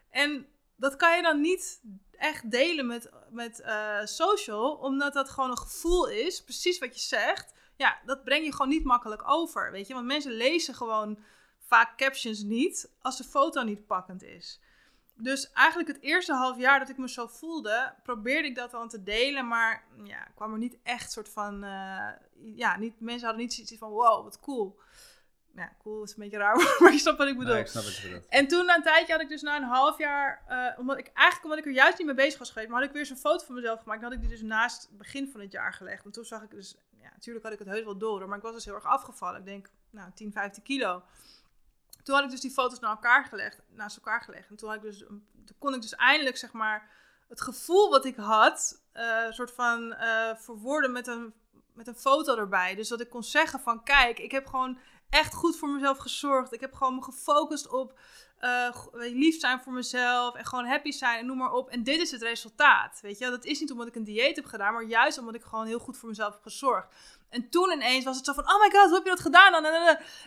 En dat kan je dan niet echt delen met, met eh, social, omdat dat gewoon een gevoel is, precies wat je zegt. Ja, dat breng je gewoon niet makkelijk over, weet je. Want mensen lezen gewoon vaak captions niet als de foto niet pakkend is. Dus eigenlijk het eerste half jaar dat ik me zo voelde, probeerde ik dat dan te delen, maar ja, kwam er niet echt soort van, eh, ja, niet, mensen hadden niet zoiets van, wow, wat cool. Ja, cool is een beetje raar, maar je snapt wat ik bedoel. Nee, ik snap wat je bedoelt. En toen na een tijdje had ik dus na een half jaar, eh, omdat ik eigenlijk omdat ik er juist niet mee bezig was geweest, maar had ik weer zo'n foto van mezelf gemaakt. Dan had ik die dus naast het begin van het jaar gelegd. En toen zag ik dus, ja, natuurlijk had ik het heus wel door, maar ik was dus heel erg afgevallen. Ik denk, nou, 10, 15 kilo. Toen had ik dus die foto's naar elkaar gelegd, naast elkaar gelegd. En toen, ik dus, toen kon ik dus eindelijk, zeg maar, het gevoel wat ik had, eh soort van eh verwoorden met een, met een foto erbij. Dus dat ik kon zeggen van, kijk, ik heb gewoon echt goed voor mezelf gezorgd. Ik heb gewoon me gefocust op eh, go- lief zijn voor mezelf en gewoon happy zijn en noem maar op. En dit is het resultaat, weet je. Dat is niet omdat ik een dieet heb gedaan, maar juist omdat ik gewoon heel goed voor mezelf heb gezorgd. En toen ineens was het zo van, oh my god, hoe heb je dat gedaan?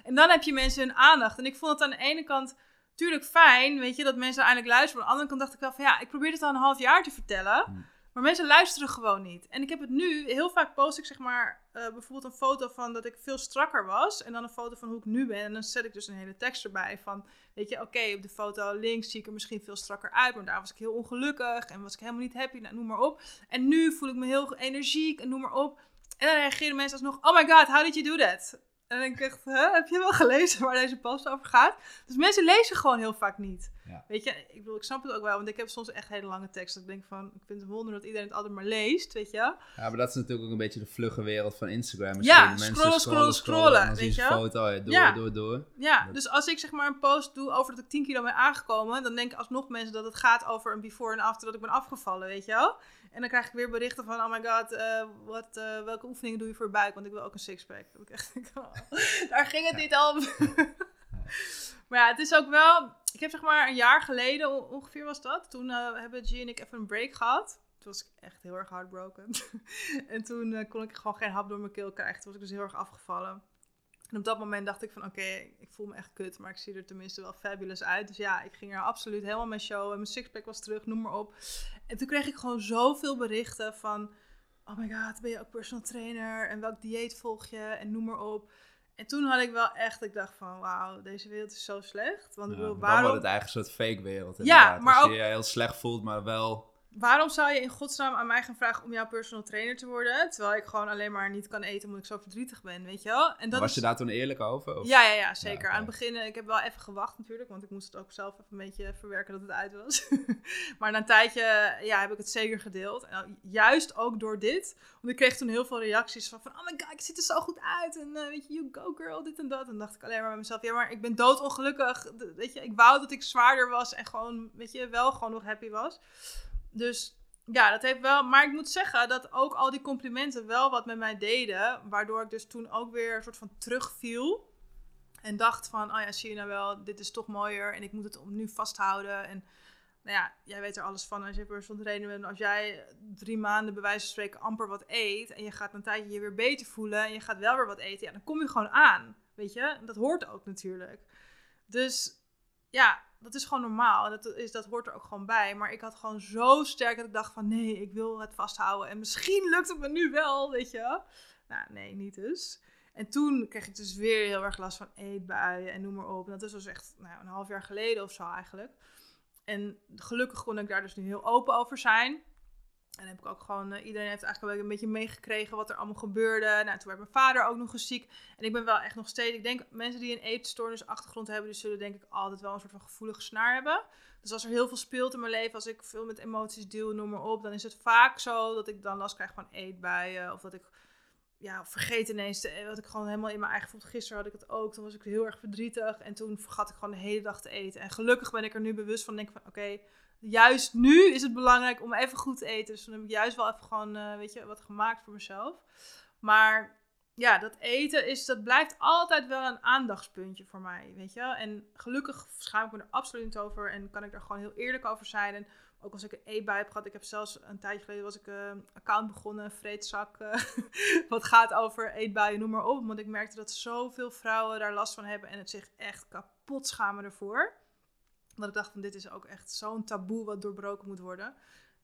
En dan heb je mensen hun aandacht. En ik vond het aan de ene kant natuurlijk fijn, weet je, dat mensen eindelijk luisteren. Aan de andere kant dacht ik wel van, ja, ik probeer dit al een half jaar te vertellen. Maar mensen luisteren gewoon niet. En ik heb het nu, heel vaak post ik zeg maar eh, bijvoorbeeld een foto van dat ik veel strakker was. En dan een foto van hoe ik nu ben. En dan zet ik dus een hele tekst erbij van, weet je, oké, op de foto links zie ik er misschien veel strakker uit. Maar daar was ik heel ongelukkig en was ik helemaal niet happy, nou, noem maar op. En nu voel ik me heel energiek en noem maar op. En dan reageren mensen alsnog, oh my god, how did you do that? En dan denk ik echt, heb je wel gelezen waar deze post over gaat? Dus mensen lezen gewoon heel vaak niet. Ja. Weet je, ik bedoel, ik snap het ook wel, want ik heb soms echt hele lange teksten. Dat ik denk van, ik vind het wonder dat iedereen het altijd maar leest, weet je. Ja, maar dat is natuurlijk ook een beetje de vlugge wereld van Instagram. Ja, Misschien scrollen, scrollen, scrollen, En dan zien weet je? foto, ja, door, Ja. door, door. Ja, Dat- dus als ik zeg maar een post doe over dat ik 10 kilo ben aangekomen, dan denken alsnog mensen dat het gaat over een before en after dat ik ben afgevallen, weet je wel. En dan krijg ik weer berichten van, oh my god, eh, wat, eh, welke oefeningen doe je voor buik? Want ik wil ook een sixpack. Dat ik echt daar ging het niet om. maar ja, het is ook wel, ik heb zeg maar een jaar geleden, on- ongeveer was dat, toen eh, hebben G en ik even een break gehad. Toen was ik echt heel erg heartbroken. en toen eh, kon ik gewoon geen hap door mijn keel krijgen. Toen was ik dus heel erg afgevallen. En op dat moment dacht ik van oké, ik voel me echt kut, maar ik zie er tenminste wel fabulous uit. Dus ja, ik ging er absoluut helemaal mijn show en mijn sixpack was terug, noem maar op. En toen kreeg ik gewoon zoveel berichten van, oh my god, ben je ook personal trainer en welk dieet volg je en noem maar op. En toen had ik wel echt, ik dacht van wauw, deze wereld is zo slecht. Want ik bedoel, Dan wordt waarom... het eigenlijk een soort fake wereld. Ja, maar Als ook- je je heel slecht voelt, maar wel waarom zou je in godsnaam aan mij gaan vragen om jouw personal trainer te worden? Terwijl ik gewoon alleen maar niet kan eten omdat ik zo verdrietig ben, weet je wel? En dat Was is- je daar toen eerlijk over? Of? Ja, ja, ja, zeker. Aan het begin, eh, ik heb wel even gewacht natuurlijk, want ik moest het ook zelf even een beetje verwerken dat het uit was. maar na een tijdje ja, heb ik het zeker gedeeld. En juist ook door dit, want ik kreeg toen heel veel reacties van, van oh my god, ik ziet er zo goed uit. En eh, weet je, you go girl, dit en dat. En dacht ik alleen maar bij mezelf, ja, maar ik ben doodongelukkig. Weet je, ik wou dat ik zwaarder was en gewoon, weet je, wel gewoon nog happy was. Dus ja, dat heeft wel. Maar ik moet zeggen dat ook al die complimenten wel wat met mij deden. Waardoor ik dus toen ook weer een soort van terugviel. En dacht van, oh ja, zie je nou wel, dit is toch mooier. En ik moet het nu vasthouden. En nou ja, jij weet er alles van als je personal trainer bent. Als jij drie maanden bij wijze van spreken amper wat eet. En je gaat een tijdje je weer beter voelen. En je gaat wel weer wat eten. Ja, dan kom je gewoon aan. Weet je, dat hoort ook natuurlijk. Dus ja, dat is gewoon normaal. Dat, is, dat hoort er ook gewoon bij. Maar ik had gewoon zo sterk dat ik dacht van nee, ik wil het vasthouden. En misschien lukt het me nu wel, weet je. Nou, nee, niet dus. En toen kreeg ik dus weer heel erg last van eetbuien en noem maar op. En dat is dus echt nou, een half jaar geleden of zo eigenlijk. En gelukkig kon ik daar dus nu heel open over zijn. En heb ik ook gewoon, eh, iedereen heeft eigenlijk een beetje meegekregen wat er allemaal gebeurde. Nou, toen werd mijn vader ook nog eens ziek. En ik ben wel echt nog steeds, ik denk mensen die een eetstoornis achtergrond hebben, die zullen denk ik altijd wel een soort van gevoelige snaar hebben. Dus als er heel veel speelt in mijn leven, als ik veel met emoties deel, noem maar op, dan is het vaak zo dat ik dan last krijg van eetbuien. Of dat ik ja, vergeet ineens, te, wat ik gewoon helemaal in mijn eigen, bijvoorbeeld gisteren had ik het ook, toen was ik heel erg verdrietig en toen vergat ik gewoon de hele dag te eten. En gelukkig ben ik er nu bewust van, denk ik van oké, juist nu is het belangrijk om even goed te eten. Dus dan heb ik juist wel even gewoon, eh, weet je, wat gemaakt voor mezelf. Maar ja, dat eten is, dat blijft altijd wel een aandachtspuntje voor mij, weet je. En gelukkig schaam ik me er absoluut niet over en kan ik er gewoon heel eerlijk over zijn. En ook als ik een eetbui heb gehad, ik heb zelfs een tijdje geleden was ik eh, een account begonnen, vreedzak, eh, wat gaat over eetbuien, noem maar op. Want ik merkte dat zoveel vrouwen daar last van hebben en het zich echt kapot schamen ervoor. Dat ik dacht van dit is ook echt zo'n taboe wat doorbroken moet worden.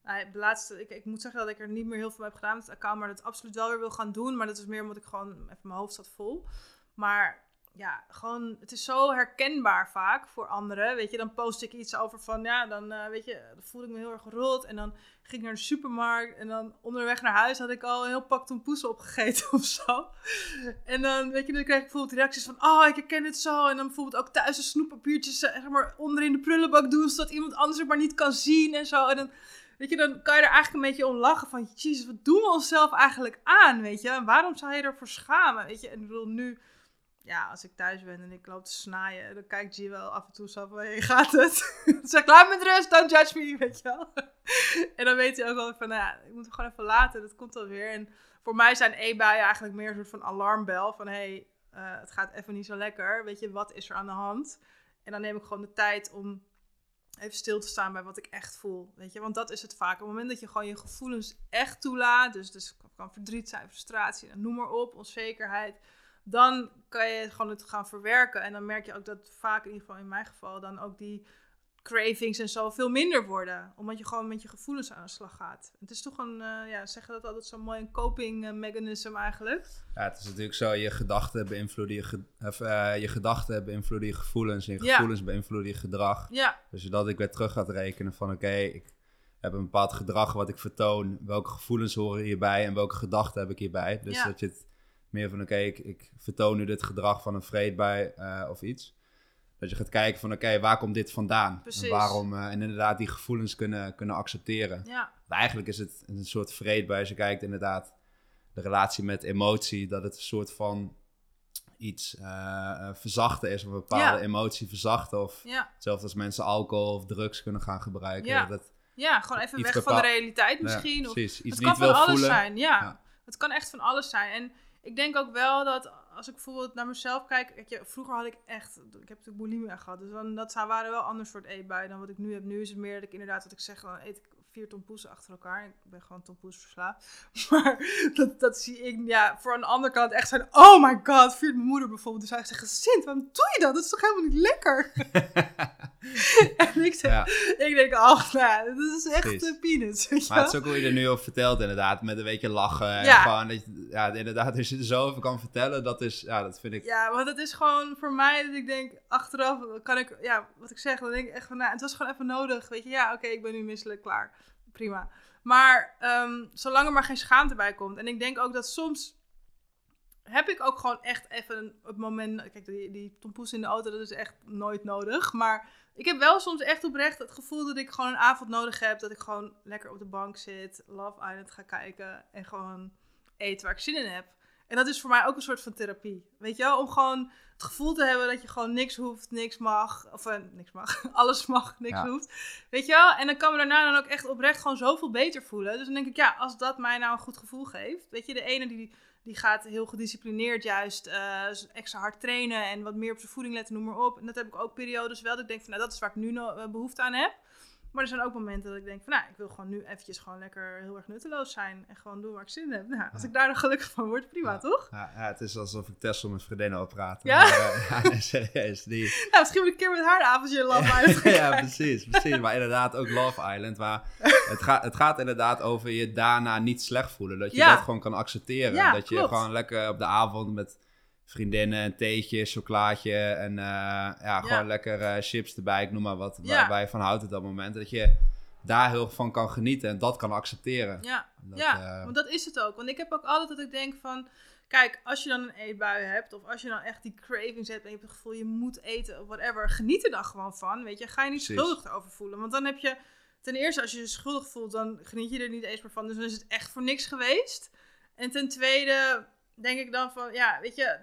Nou, laatste, ik, ik moet zeggen dat ik er niet meer heel veel heb gedaan met het account, maar dat absoluut wel weer wil gaan doen. Maar dat is meer omdat ik gewoon even mijn hoofd zat vol. Maar ja, gewoon, het is zo herkenbaar vaak voor anderen. Weet je, dan post ik iets over van, ja, dan eh, weet je, dan voelde ik me heel erg rot. En dan ging ik naar de supermarkt en dan onderweg naar huis had ik al een heel pak tompoesen opgegeten of zo. En dan, weet je, dan kreeg ik bijvoorbeeld reacties van, oh, ik herken het zo. En dan bijvoorbeeld ook thuis de snoeppapiertjes, eh, zeg maar, onder in de prullenbak doen, zodat iemand anders het maar niet kan zien en zo. En dan, weet je, dan kan je er eigenlijk een beetje om lachen van, jezus, wat doen we onszelf eigenlijk aan, weet je? En waarom zou je ervoor schamen, weet je? En ik bedoel, nu ja, als ik thuis ben en ik loop te snaaien, dan kijkt G wel af en toe zo van, hey, gaat het? zeg laat me rust, don't judge me, weet je wel. en dan weet hij ook wel van, nou ja, ik moet hem gewoon even laten, dat komt alweer. En voor mij zijn e-buien eigenlijk meer een soort van alarmbel van, hey, eh, het gaat even niet zo lekker, weet je, wat is er aan de hand? En dan neem ik gewoon de tijd om even stil te staan bij wat ik echt voel, weet je. Want dat is het vaak. Op het moment dat je gewoon je gevoelens echt toelaat, dus, dus kan verdriet zijn, frustratie, noem maar op, onzekerheid dan kan je gewoon het gaan verwerken. En dan merk je ook dat vaak, in ieder geval in mijn geval, dan ook die cravings en zo veel minder worden. Omdat je gewoon met je gevoelens aan de slag gaat. Het is toch een, uh, ja, zeggen dat altijd zo mooi, een coping uh, mechanism eigenlijk. Ja, het is natuurlijk zo, je gedachten beïnvloeden je, ge of, uh, je gedachten beïnvloeden je gevoelens. En je Ja. gevoelens beïnvloeden je gedrag. Ja, Dus dat ik weer terug gaat rekenen van oké, ik heb een bepaald gedrag wat ik vertoon. Welke gevoelens horen hierbij en welke gedachten heb ik hierbij. Dus Ja. dat je het meer van oké, ik, ik vertoon nu dit gedrag van een vreedbui eh of iets. Dat je gaat kijken van oké, waar komt dit vandaan? Precies. En waarom, eh, en inderdaad die gevoelens kunnen, kunnen accepteren. ja, eigenlijk is het een soort vreedbui als je kijkt inderdaad de relatie met emotie. Dat het een soort van iets eh, verzachten is. Of een bepaalde Ja. emotie verzachten. Of ja, Hetzelfde als mensen alcohol of drugs kunnen gaan gebruiken. Ja. Dat, ja, gewoon even weg van de realiteit misschien. ja, of precies. Iets het kan niet van alles voelen. zijn, ja. Ja. Het kan echt van alles zijn. En ik denk ook wel dat als ik bijvoorbeeld naar mezelf kijk, je, vroeger had ik echt, ik heb natuurlijk bulimia gehad, dus dan, dat waren wel ander soort eetbuien dan wat ik nu heb. Nu is het meer dat ik inderdaad, wat ik zeg, dan eet ik vier tompoesen achter elkaar. Ik ben gewoon tompoes verslaafd. Maar dat, dat zie ik, ja, voor een ander kan het echt zijn, oh my god, viert mijn moeder bijvoorbeeld. Dus hij zegt, Sint, waarom doe je dat? Dat is toch helemaal niet lekker? en ik zeg, Ja. ik denk, ach, nou, dat is echt Precies. uh, peanuts, Maar het is ook hoe je er nu over vertelt inderdaad. Met een beetje lachen. En Ja. gewoon dat je, ja, inderdaad, als je er zo over kan vertellen. Dat is, ja, dat vind ik... Ja, want het is gewoon voor mij dat ik denk, achteraf kan ik, ja, wat ik zeg, dan denk ik echt van, nou, het was gewoon even nodig, weet je. Ja, oké, ik ben nu misselijk, klaar. Prima. Maar ehm, zolang er maar geen schaamte bij komt. En ik denk ook dat soms heb ik ook gewoon echt even het moment... Kijk, die, die tompoes in de auto, dat is echt nooit nodig. Maar ik heb wel soms echt oprecht het gevoel dat ik gewoon een avond nodig heb. Dat ik gewoon lekker op de bank zit, Love Island ga kijken en gewoon eten waar ik zin in heb. En dat is voor mij ook een soort van therapie. Weet je wel? Om gewoon het gevoel te hebben dat je gewoon niks hoeft, niks mag. Of uh, niks mag. Alles mag, niks Ja. hoeft. Weet je wel? En dan kan me daarna dan ook echt oprecht gewoon zoveel beter voelen. Dus dan denk ik, ja, als dat mij nou een goed gevoel geeft. Weet je, de ene die, die gaat heel gedisciplineerd juist eh, extra hard trainen. En wat meer op zijn voeding letten, noem maar op. En dat heb ik ook periodes wel. Dat ik denk van, nou, dat is waar ik nu eh, behoefte aan heb. Maar er zijn ook momenten dat ik denk van, nou, ik wil gewoon nu eventjes gewoon lekker heel erg nutteloos zijn. En gewoon doen waar ik zin in heb. Nou, als Ja. ik daar dan gelukkig van word, prima, Ja. toch? Ja, ja, het is alsof ik Tessel met vriendinnen wil praten. Ja? Maar, eh, nee, serieus. Die, Nou, misschien moet ik een keer met haar avondje in Love Island ja, precies, precies. Maar inderdaad ook Love Island. Waar het, gaat het gaat inderdaad over je daarna niet slecht voelen. Dat je dat gewoon kan accepteren. Dat je klopt. gewoon lekker op de avond met vriendinnen, een theetje, chocolaatje en eh, ja, gewoon lekker eh, chips erbij. Ik noem maar wat, waar, waar je van houdt op dat moment. Dat je daar heel van kan genieten en dat kan accepteren. Ja, Dat, ja eh, want dat is het ook. Want ik heb ook altijd dat ik denk van... Kijk, als je dan een eetbui hebt... of als je dan echt die cravings hebt... en je hebt het gevoel je moet eten of whatever... geniet er dan gewoon van, weet je. Ga je niet Precies. schuldig over voelen. Want dan heb je... Ten eerste, als je je schuldig voelt... dan geniet je er niet eens meer van. Dus dan is het echt voor niks geweest. En ten tweede denk ik dan van... Ja, weet je...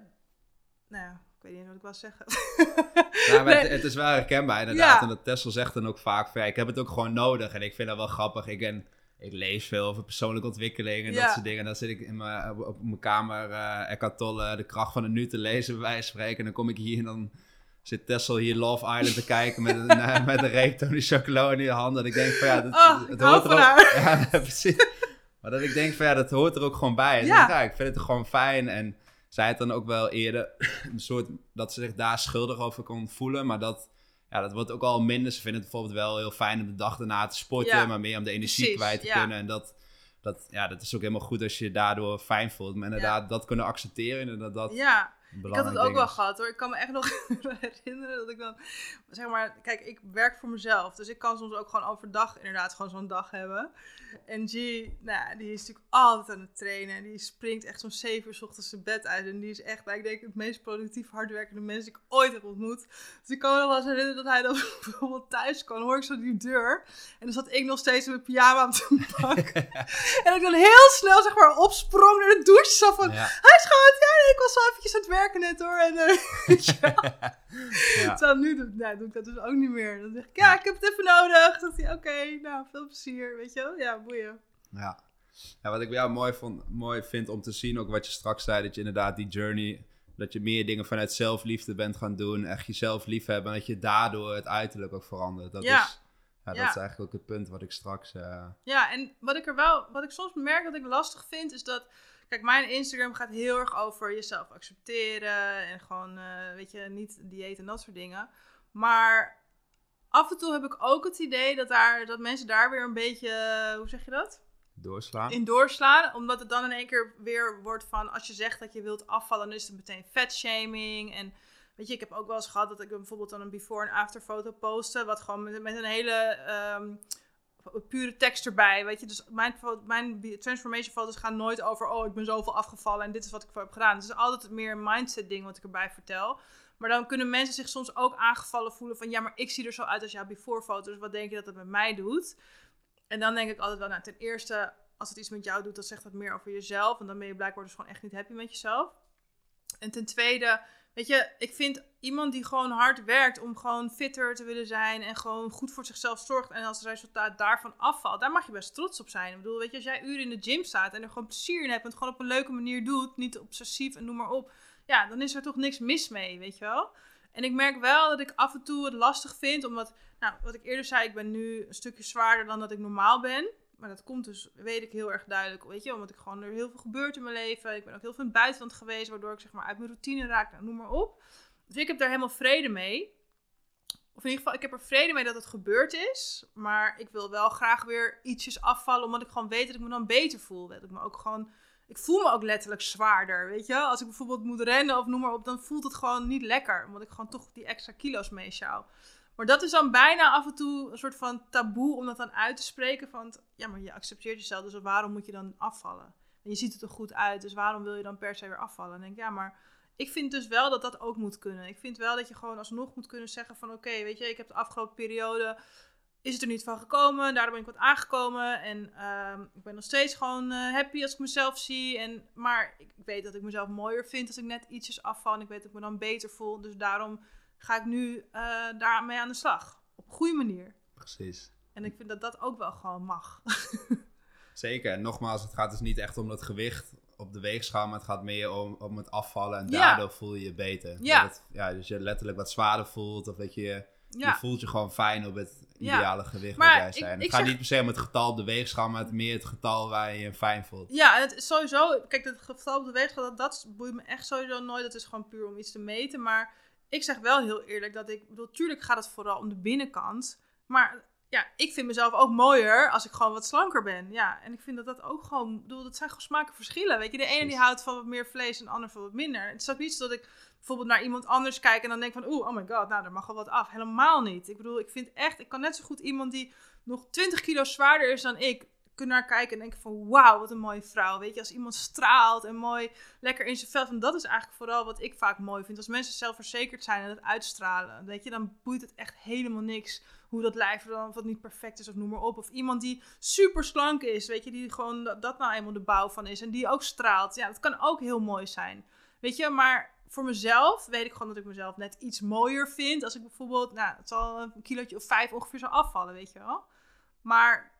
Nou ja, ik weet niet wat ik wil zeggen. Het, is wel herkenbaar inderdaad. Ja. En dat Tessel zegt dan ook vaak van, ja, ik heb het ook gewoon nodig. En ik vind dat wel grappig. Ik, ben, ik lees veel over persoonlijke ontwikkeling en Ja. dat soort dingen. En dan zit ik in mijn, op, mijn kamer eh Eckhart Tolle, De kracht van het nu te lezen, bij wijze van spreken. En dan kom ik hier en dan zit Tessel hier Love Island te kijken met een, eh, met een reep Tony Chocolate in je hand. En ik denk van, ja, dat, Oh, hoort er ook... haar. Ja, precies. Maar dat ik denk van, ja, dat hoort er ook gewoon bij. En Ja. ja. ik vind het gewoon fijn en zij het dan ook wel eerder een soort dat ze zich daar schuldig over kon voelen, maar dat ja, dat wordt ook al minder. Ze vinden het bijvoorbeeld wel heel fijn om de dag daarna te sporten, Ja. maar meer om de energie Precies, kwijt te ja. kunnen. En dat, dat, ja, dat is ook helemaal goed als je je daardoor fijn voelt. Maar inderdaad, dat kunnen accepteren en dat ja, Ik had het ook wel is. gehad hoor. Ik kan me echt nog herinneren dat ik dan, zeg maar, kijk, ik werk voor mezelf. Dus ik kan soms ook gewoon overdag inderdaad gewoon zo'n dag hebben. En G, nou, ja, die is natuurlijk altijd aan het trainen. En die springt echt zo'n 7 uur 's ochtends zijn bed uit. En die is echt, nou, ik denk, het meest productief hardwerkende mens die ik ooit heb ontmoet. Dus ik kan me nog wel eens herinneren dat hij dan bijvoorbeeld thuis kwam. Hoor ik zo die deur. En dan zat ik nog steeds in mijn pyjama op de bank. en ik dan heel snel, zeg maar, opsprong naar de douche. Zo van, Ja, hij schat, ja, nee, ik was wel eventjes aan het werken net hoor. En, eh, wel. ja. Terwijl nu doe, nou, doe ik dat dus ook niet meer. Dan zeg ik, ja, ik heb het even nodig. Dan hij, oké, nou, veel plezier, weet je wel. Ja, boeien. Ja. ja, wat ik bij jou mooi, vond, mooi vind om te zien, ook wat je straks zei, dat je inderdaad die journey, dat je meer dingen vanuit zelfliefde bent gaan doen, echt jezelf lief hebben en dat je daardoor het uiterlijk ook verandert. Dat, Ja. is, ja, dat Ja. is eigenlijk ook het punt wat ik straks... eh, Ja, en wat ik er wel, wat ik soms merk dat ik lastig vind, is dat, kijk, mijn Instagram gaat heel erg over jezelf accepteren en gewoon, eh, weet je, niet dieet en dat soort dingen. Maar af en toe heb ik ook het idee dat, daar, dat mensen daar weer een beetje, eh, hoe zeg je dat? doorslaan. in doorslaan. Omdat het dan in één keer weer wordt van... als je zegt dat je wilt afvallen... dan is het meteen fatshaming. En weet je, ik heb ook wel eens gehad... dat ik bijvoorbeeld dan een before- en after foto postte... wat gewoon met, met een hele... ehm, pure tekst erbij, weet je. Dus mijn, mijn transformation foto's gaan nooit over... oh, ik ben zoveel afgevallen en dit is wat ik voor heb gedaan. Het is altijd meer een mindset ding wat ik erbij vertel. Maar dan kunnen mensen zich soms ook aangevallen voelen van... ja, maar ik zie er zo uit als jouw before foto's. Wat denk je dat het met mij doet? En dan denk ik altijd wel, nou, ten eerste, als het iets met jou doet, dan zegt dat meer over jezelf. En dan ben je blijkbaar dus gewoon echt niet happy met jezelf. En ten tweede, weet je, ik vind iemand die gewoon hard werkt om gewoon fitter te willen zijn en gewoon goed voor zichzelf zorgt. En als resultaat daarvan afvalt, daar mag je best trots op zijn. Ik bedoel, weet je, als jij uren in de gym staat en er gewoon plezier in hebt en het gewoon op een leuke manier doet, niet obsessief en noem maar op. Ja, dan is er toch niks mis mee, weet je wel. En ik merk wel dat ik af en toe het lastig vind, omdat nou, wat ik eerder zei, ik ben nu een stukje zwaarder dan dat ik normaal ben. Maar dat komt dus, weet ik heel erg duidelijk, weet je, omdat ik gewoon er heel veel gebeurt in mijn leven. Ik ben ook heel veel in het buitenland geweest, waardoor ik zeg maar uit mijn routine raak, noem maar op. Dus ik heb daar helemaal vrede mee. Of in ieder geval, ik heb er vrede mee dat het gebeurd is. Maar ik wil wel graag weer ietsjes afvallen, omdat ik gewoon weet dat ik me dan beter voel. Dat ik me ook gewoon, ik voel me ook letterlijk zwaarder, weet je. Als ik bijvoorbeeld moet rennen of noem maar op, dan voelt het gewoon niet lekker. Omdat ik gewoon toch die extra kilo's meesjouw. Maar dat is dan bijna af en toe een soort van taboe om dat dan uit te spreken. Van, ja, maar je accepteert jezelf, dus waarom moet je dan afvallen? En je ziet het er goed uit, dus waarom wil je dan per se weer afvallen? En denk ja, maar ik vind dus wel dat dat ook moet kunnen. Ik vind wel dat je gewoon alsnog moet kunnen zeggen van, oké, weet je, ik heb de afgelopen periode is het er niet van gekomen. Daardoor ben ik wat aangekomen. En ehm, ik ben nog steeds gewoon eh, happy als ik mezelf zie. En, maar ik, ik, weet dat ik mezelf mooier vind als ik net ietsjes afval. En ik weet dat ik me dan beter voel. Dus daarom ga ik nu uh, daarmee aan de slag. Op een goede manier. Precies. En ik vind dat dat ook wel gewoon mag. Zeker. En nogmaals, het gaat dus niet echt om dat gewicht op de weegschaal, maar het gaat meer om, om het afvallen. En daardoor voel je je beter. Ja. Dat ja. Dus je letterlijk wat zwaarder voelt. Of dat je, je voelt je gewoon fijn op het ideale gewicht maar jij zei. het gaat niet per se om het getal op de weegschaal, maar het meer het getal waar je je fijn voelt. Ja, het is sowieso... Kijk, het getal op de weegschaal, dat, dat boeit me echt sowieso nooit. Dat is gewoon puur om iets te meten. Maar ik zeg wel heel eerlijk dat ik... bedoel, tuurlijk gaat het vooral om de binnenkant. Maar ja, ik vind mezelf ook mooier als ik gewoon wat slanker ben. Ja, en ik vind dat dat ook gewoon... bedoel, dat zijn gewoon smakenverschillen. Weet je, de ene die houdt van wat meer vlees en de ander van wat minder. Het is ook niet zo dat ik bijvoorbeeld naar iemand anders kijk en dan denk van, oeh, oh my god, nou, er mag wel wat af. Helemaal niet. Ik bedoel, ik vind echt, ik kan net zo goed iemand die nog 20 kilo zwaarder is dan ik, kunnen naar kijken en denken van, wauw, wat een mooie vrouw. Weet je, als iemand straalt en mooi lekker in zijn vel. Van, dat is eigenlijk vooral wat ik vaak mooi vind. Als mensen zelfverzekerd zijn en het uitstralen, weet je, dan boeit het echt helemaal niks hoe dat lijf dan wat niet perfect is of noem maar op. Of iemand die super slank is, weet je, die gewoon dat, dat nou eenmaal de bouw van is en die ook straalt. Ja, dat kan ook heel mooi zijn. Weet je, maar voor mezelf weet ik gewoon dat ik mezelf net iets mooier vind. Als ik bijvoorbeeld, nou, het zal een kilootje of vijf ongeveer zou afvallen, weet je wel. Maar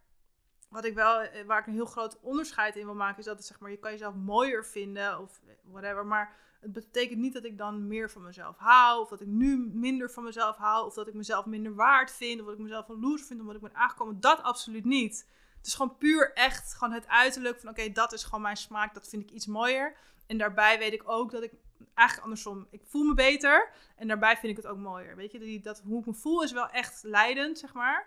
wat ik wel, eh, waar ik een heel groot onderscheid in wil maken, is dat het, zeg maar, je kan jezelf mooier vinden of whatever. Maar het betekent niet dat ik dan meer van mezelf hou, of dat ik nu minder van mezelf hou, of dat ik mezelf minder waard vind, of dat ik mezelf een loser vind omdat ik ben aangekomen. Dat absoluut niet. Het is gewoon puur echt gewoon het uiterlijk van oké, dat is gewoon mijn smaak, dat vind ik iets mooier. En daarbij weet ik ook dat ik eigenlijk andersom. Ik voel me beter en daarbij vind ik het ook mooier. Weet je, dat, hoe ik me voel is wel echt leidend, zeg maar.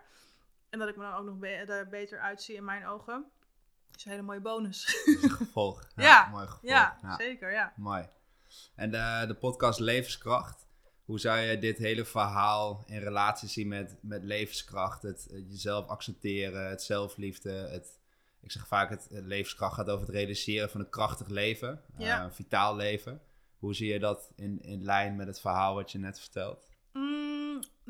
En dat ik me dan ook nog be beter uitzie in mijn ogen. is een hele mooie bonus. gevolg. Ja, ja, mooi gevolg. Ja, zeker, ja. Mooi. En de, de podcast Levenskracht. Hoe zou je dit hele verhaal in relatie zien met, met levenskracht? Het, jezelf accepteren, het zelfliefde, het... Ik zeg vaak, het, levenskracht gaat over het realiseren van een krachtig leven. Ja. Uh, een vitaal leven. Hoe zie je dat in, in lijn met het verhaal wat je net vertelt?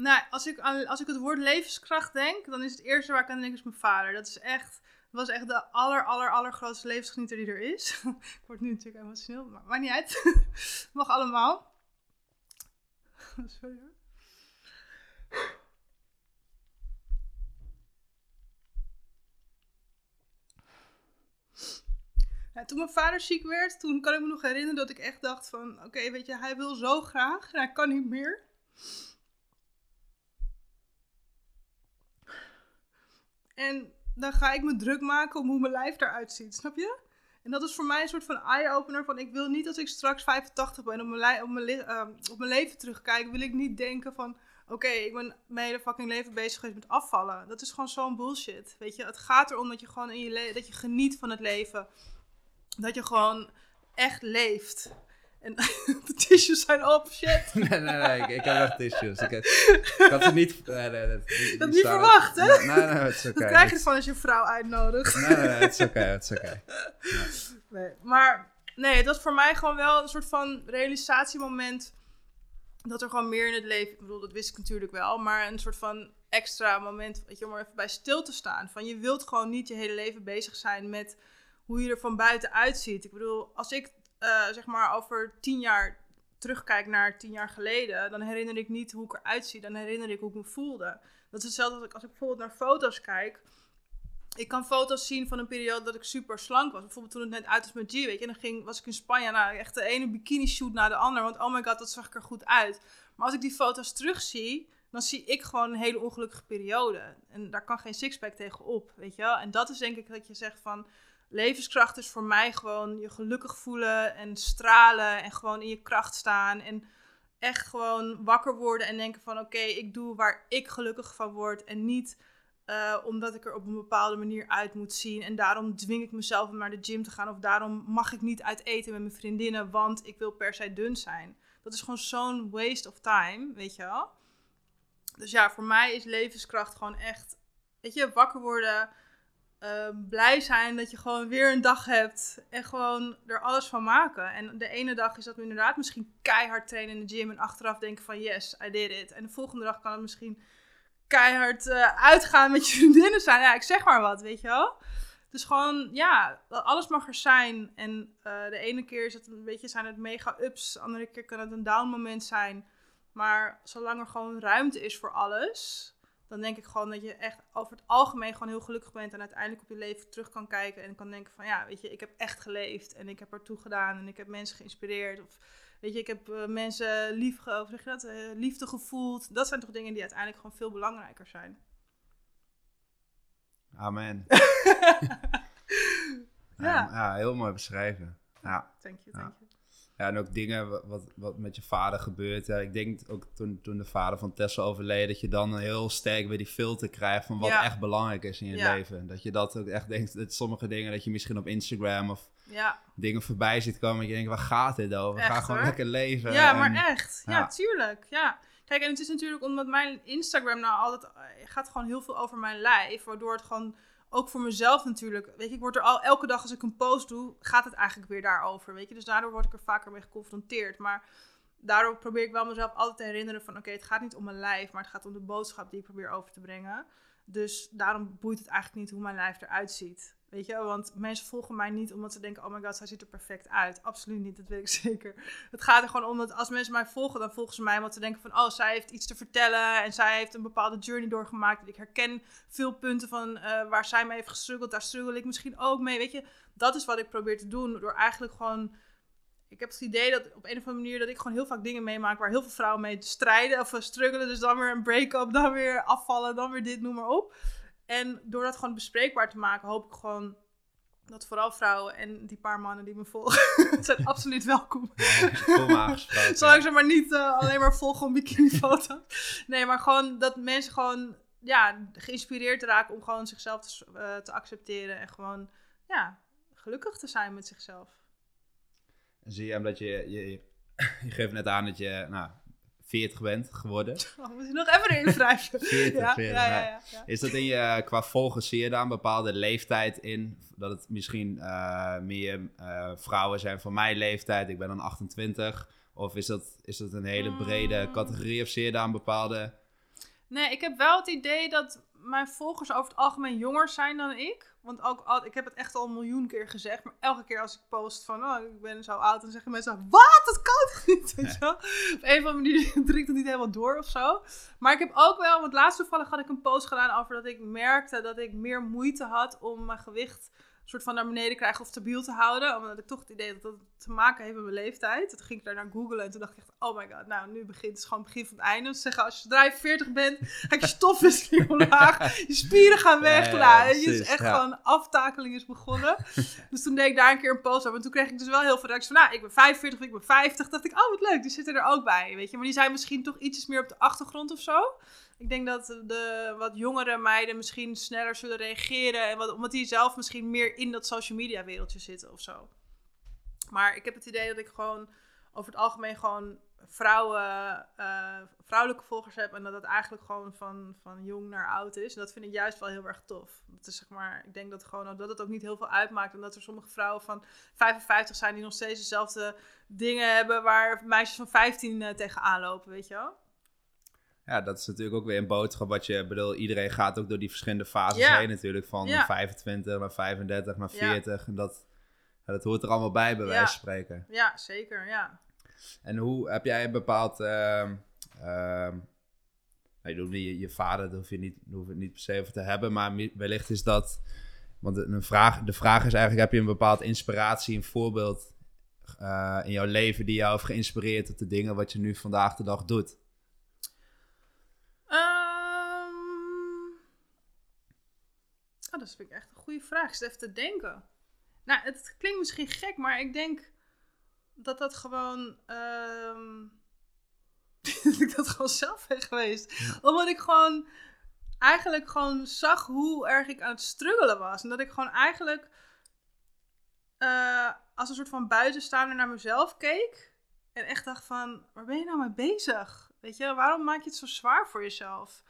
Nou, als ik, als ik het woord levenskracht denk, dan is het eerste waar ik aan denk is mijn vader. Dat is echt, was echt de aller, aller, allergrootste levensgenieter die er is. ik word nu natuurlijk emotioneel, maar maakt niet uit. Mag allemaal. Sorry hoor. toen mijn vader ziek werd, toen kan ik me nog herinneren dat ik echt dacht van... Oké, weet je, hij wil zo graag en hij kan niet meer. En dan ga ik me druk maken om hoe mijn lijf eruit ziet, snap je? En dat is voor mij een soort van eye-opener van... Ik wil niet als ik straks 85 ben op mijn, op mijn, uh, op mijn leven terugkijk... wil ik niet denken van... Oké, ik ben mijn hele fucking leven bezig geweest met afvallen. Dat is gewoon zo'n bullshit, weet je. Het gaat erom dat je gewoon in je dat je geniet van het leven dat je gewoon echt leeft. En de tissues zijn op, shit. nee, nee, nee, ik, ik heb echt tissues. Ik, ik had het niet... Nee, nee, dat, dat niet verwacht, hè? Nee, nee, het is oké. Dat krijg je ervan als je een vrouw uitnodigt. nee, nee, het is oké, het is oké. Nee, maar nee, het was voor mij gewoon wel een soort van realisatiemoment... dat er gewoon meer in het leven... Ik bedoel, dat wist ik natuurlijk wel, maar een soort van extra moment... Weet je, om er even bij stil te staan. Van je wilt gewoon niet je hele leven bezig zijn met hoe je er van buiten uitziet. Ik bedoel, als ik uh, zeg maar over tien jaar terugkijk naar tien jaar geleden, dan herinner ik niet hoe ik eruit zie. Dan herinner ik hoe ik me voelde. Dat is hetzelfde als ik, als ik bijvoorbeeld naar foto's kijk. Ik kan foto's zien van een periode dat ik super slank was. Bijvoorbeeld toen het net uit was met G, weet je. En dan ging, was ik in Spanje, nou echt de ene bikini shoot na de ander. Want oh my god, dat zag ik er goed uit. Maar als ik die foto's terugzie, dan zie ik gewoon een hele ongelukkige periode. En daar kan geen sixpack tegen op, weet je wel. En dat is denk ik dat je zegt van levenskracht is voor mij gewoon je gelukkig voelen en stralen en gewoon in je kracht staan. En echt gewoon wakker worden en denken van oké, ik doe waar ik gelukkig van word. En niet uh, omdat ik er op een bepaalde manier uit moet zien. En daarom dwing ik mezelf om naar de gym te gaan. Of daarom mag ik niet uit eten met mijn vriendinnen, want ik wil per se dun zijn. Dat is gewoon zo'n waste of time, weet je wel. Dus ja, voor mij is levenskracht gewoon echt, weet je, wakker worden, ehm, blij zijn dat je gewoon weer een dag hebt en gewoon er alles van maken. En de ene dag is dat we inderdaad misschien keihard trainen in de gym en achteraf denken van yes, I did it. En de volgende dag kan het misschien keihard eh, uitgaan met je vriendinnen zijn. Ja, ik zeg maar wat, weet je wel. Dus gewoon, ja, alles mag er zijn. En eh, de ene keer is het een beetje, zijn het mega ups, de andere keer kan het een down moment zijn. Maar zolang er gewoon ruimte is voor alles, dan denk ik gewoon dat je echt over het algemeen gewoon heel gelukkig bent en uiteindelijk op je leven terug kan kijken en kan denken van ja, weet je, ik heb echt geleefd en ik heb ertoe gedaan en ik heb mensen geïnspireerd of weet je, ik heb uh, mensen lief, ge, je dat, uh, liefde gevoeld. Dat zijn toch dingen die uiteindelijk gewoon veel belangrijker zijn. Amen. ja. ja, heel mooi beschreven. Ja. Thank you, thank you. Ja, en ook dingen wat, wat met je vader gebeurt. Ja, ik denk ook toen, toen de vader van Tessa overleed, dat je dan heel sterk weer die filter krijgt van wat Ja. echt belangrijk is in je Ja. leven. Dat je dat ook echt denkt, dat sommige dingen dat je misschien op Instagram of Ja, dingen voorbij ziet komen. Dat je denkt, waar gaat dit over? Ga Echt, gewoon hoor. lekker leven. ja en- maar echt. Ja, ja. tuurlijk. Ja. Kijk, en het is natuurlijk omdat mijn Instagram nou altijd eh, gaat gewoon heel veel over mijn lijf, waardoor het gewoon ook voor mezelf natuurlijk, weet je, ik word er al elke dag als ik een post doe, gaat het eigenlijk weer daarover, weet je. Dus daardoor word ik er vaker mee geconfronteerd, maar daardoor probeer ik wel mezelf altijd te herinneren van, oké, het gaat niet om mijn lijf, maar het gaat om de boodschap die ik probeer over te brengen. Dus daarom boeit het eigenlijk niet hoe mijn lijf eruit ziet. Weet je, want mensen volgen mij niet omdat ze denken: oh my god, zij ziet er perfect uit. Absoluut niet, dat weet ik zeker. Het gaat er gewoon om dat als mensen mij volgen, dan volgen ze mij omdat ze denken: van oh, zij heeft iets te vertellen en zij heeft een bepaalde journey doorgemaakt. En ik herken veel punten van eh, waar zij mee heeft gestruggeld, daar struggle ik misschien ook mee. Weet je, dat is wat ik probeer te doen door eigenlijk gewoon. Ik heb het idee dat op een of andere manier dat ik gewoon heel vaak dingen meemaak waar heel veel vrouwen mee strijden of eh, struggelen. Dus dan weer een break-up, dan weer afvallen, dan weer dit, noem maar op. En door dat gewoon bespreekbaar te maken, hoop ik gewoon dat vooral vrouwen en die paar mannen die me volgen, zijn absoluut welkom. Kom aangesproken. Zolang ze maar niet eh, alleen maar volgen om bikinifoto. Nee, maar gewoon dat mensen gewoon ja, geïnspireerd raken om gewoon zichzelf te, eh, te accepteren en gewoon ja, gelukkig te zijn met zichzelf. En zie je omdat je, je, je, je geeft net aan dat je nou, 40 bent geworden. Oh, moet je nog even erin wrijven. 40, ja, 40, ja, ja. Is dat in je, qua volgers, zie je daar een bepaalde leeftijd in? Dat het misschien eh, meer eh, vrouwen zijn van mijn leeftijd, ik ben dan 28. Of is dat, is dat een hele brede Mm. categorie of zie je daar een bepaalde... Nee, ik heb wel het idee dat mijn volgers over het algemeen jonger zijn dan ik. Want ook al, ik heb het echt al een miljoen keer gezegd. Maar elke keer als ik post van, oh, ik ben zo oud, dan zeggen mensen, wat? Dat kan toch niet? Op een of andere manier het niet helemaal door of zo. Maar ik heb ook wel, want laatst toevallig had ik een post gedaan over dat ik merkte dat ik meer moeite had om mijn gewicht soort van naar beneden krijgen of stabiel te houden. Omdat ik toch het idee dat dat te maken heeft met mijn leeftijd. Toen ging ik daar naar googlen en toen dacht ik echt, oh my god, nou nu begint het gewoon het begin van het einde. Ze zeggen, als je zodra je 40 bent, ga je stofwisseling omlaag. Je spieren gaan weg. Ja, ja, weet je, is echt gewoon, aftakeling is begonnen. dus toen deed ik daar een keer een post over. En toen kreeg ik dus wel heel veel reacties van, nou, ik ben 45 of ik ben 50. dacht ik, oh wat leuk, die zitten er ook bij, weet je. Maar die zijn misschien toch ietsjes meer op de achtergrond of zo. Ik denk dat de wat jongere meiden misschien sneller zullen reageren. En omdat die zelf misschien meer in dat social media wereldje zitten of zo. Maar ik heb het idee dat ik gewoon over het algemeen gewoon vrouwen, eh, vrouwelijke volgers heb. En dat het eigenlijk gewoon van, van jong naar oud is. En dat vind ik juist wel heel erg tof. Dat is zeg maar, ik denk dat, gewoon, dat het ook niet heel veel uitmaakt. Omdat er sommige vrouwen van 55 zijn die nog steeds dezelfde dingen hebben waar meisjes van 15 eh, tegenaan lopen, weet je wel? Ja, dat is natuurlijk ook weer een boodschap wat je... bedoel, iedereen gaat ook door die verschillende fases Ja. heen natuurlijk. Van Ja. 25 naar 35 naar Ja. 40. En dat, dat hoort er allemaal bij, bij wijze van spreken. Ja, zeker, ja. En hoe heb jij een bepaald. ehm ehm, nee, je, hoeft niet- je, je vader, daar hoef je niet, hoef je het niet per se over te hebben. Maar wellicht is dat. Want de, een vraag, de vraag is eigenlijk: heb je een bepaald inspiratie, een voorbeeld eh, in jouw leven die jou heeft geïnspireerd tot de dingen wat je nu vandaag de dag doet? Oh, dat vind ik echt een goede vraag. Ik zit even te denken. Nou, het klinkt misschien gek, maar ik denk dat dat gewoon. ehm dat ik dat gewoon zelf ben geweest. Omdat ik gewoon eigenlijk gewoon zag hoe erg ik aan het struggelen was. En dat ik gewoon eigenlijk eh, als een soort van buitenstaander naar mezelf keek. En echt dacht van, waar ben je nou mee bezig? Weet je, waarom maak je het zo zwaar voor jezelf?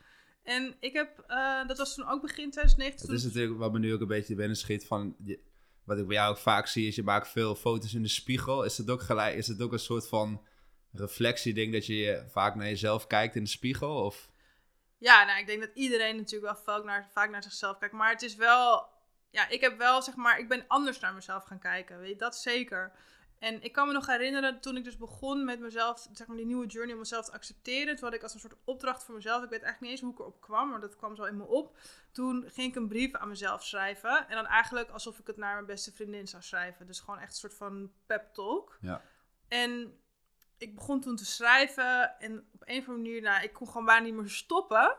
En ik heb, eh, dat was toen ook begin 2019. Het is natuurlijk wat me nu ook een beetje binnen schiet van... Je, wat ik bij jou ook vaak zie, is je maakt veel foto's in de spiegel. Is het ook, gelijk, is het ook een soort van reflectieding dat je vaak naar jezelf kijkt in de spiegel? Of... Ja, nou, ik denk dat iedereen natuurlijk wel vaak naar, vaak naar zichzelf kijkt. Maar het is wel, ja, ik heb wel, zeg maar, ik ben anders naar mezelf gaan kijken. Weet je, dat zeker. En ik kan me nog herinneren, toen ik dus begon met mezelf, zeg maar die nieuwe journey om mezelf te accepteren. Toen had ik als een soort opdracht voor mezelf, ik weet eigenlijk niet eens hoe ik erop kwam, maar dat kwam zo in me op. Toen ging ik een brief aan mezelf schrijven. En dan eigenlijk alsof ik het naar mijn beste vriendin zou schrijven. Dus gewoon echt een soort van pep talk. Ja. En ik begon toen te schrijven en op een of andere manier, nou, ik kon gewoon bijna niet meer stoppen.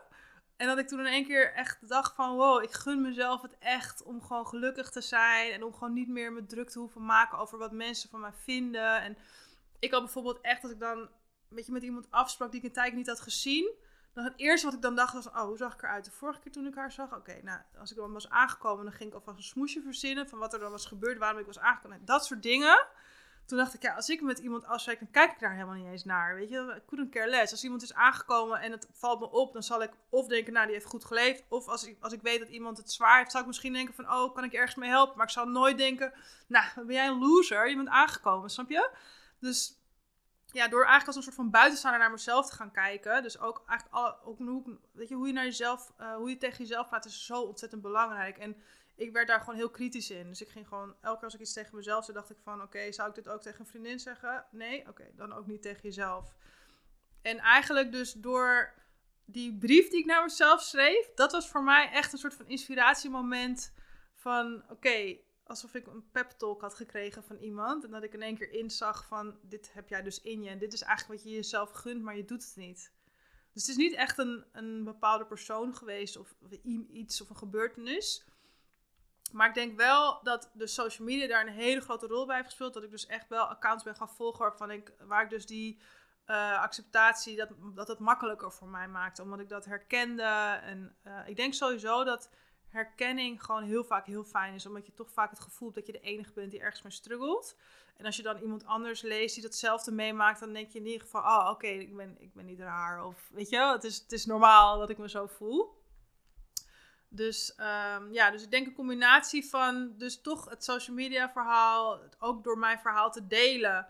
En dat ik toen in één keer echt dacht van, wow, ik gun mezelf het echt om gewoon gelukkig te zijn. En om gewoon niet meer me druk te hoeven maken over wat mensen van mij vinden. En ik had bijvoorbeeld echt, dat ik dan een beetje met iemand afsprak die ik een tijd niet had gezien. Dan het eerste wat ik dan dacht was, oh, hoe zag ik eruit de vorige keer toen ik haar zag? Oké, nou, als ik dan was aangekomen, dan ging ik alvast een smoesje verzinnen van wat er dan was gebeurd, waarom ik was aangekomen. Dat soort dingen. Toen dacht ik, ja, als ik met iemand afspreek, dan kijk ik daar helemaal niet eens naar. Weet je, ik couldn't care less. Als iemand is aangekomen en het valt me op, dan zal ik of denken, nou, die heeft goed geleefd. Of als ik, als ik weet dat iemand het zwaar heeft, zou ik misschien denken van, oh, kan ik ergens mee helpen? Maar ik zal nooit denken, nou, ben jij een loser? Je bent aangekomen, snap je? Dus ja, door eigenlijk als een soort van buitenstaander naar mezelf te gaan kijken. Dus ook eigenlijk alle, ook hoe, weet je, hoe je naar jezelf, uh, hoe je tegen jezelf praat, is zo ontzettend belangrijk. En ik werd daar gewoon heel kritisch in. Dus ik ging gewoon, elke keer als ik iets tegen mezelf zei, dacht ik van, oké, zou ik dit ook tegen een vriendin zeggen? Nee? Oké, dan ook niet tegen jezelf. En eigenlijk dus door die brief die ik naar mezelf schreef, dat was voor mij echt een soort van inspiratiemoment van, oké, alsof ik een pep talk had gekregen van iemand. En dat ik in één keer inzag van, dit heb jij dus in je. En dit is eigenlijk wat je jezelf gunt, maar je doet het niet. Dus het is niet echt een, een bepaalde persoon geweest of iets of een gebeurtenis. Maar ik denk wel dat de social media daar een hele grote rol bij heeft gespeeld. Dat ik dus echt wel accounts ben gaan volgen waarvan ik, waar ik dus die uh, acceptatie, dat, dat het makkelijker voor mij maakte. Omdat ik dat herkende. En uh, ik denk sowieso dat herkenning gewoon heel vaak heel fijn is. Omdat je toch vaak het gevoel hebt dat je de enige bent die ergens mee struggelt. En als je dan iemand anders leest die datzelfde meemaakt, dan denk je in ieder geval, oh oké, ik, ben, ik ben niet raar. Of weet je, het is, het is normaal dat ik me zo voel. Dus um, ja, dus ik denk een combinatie van dus toch het social media verhaal, ook door mijn verhaal te delen.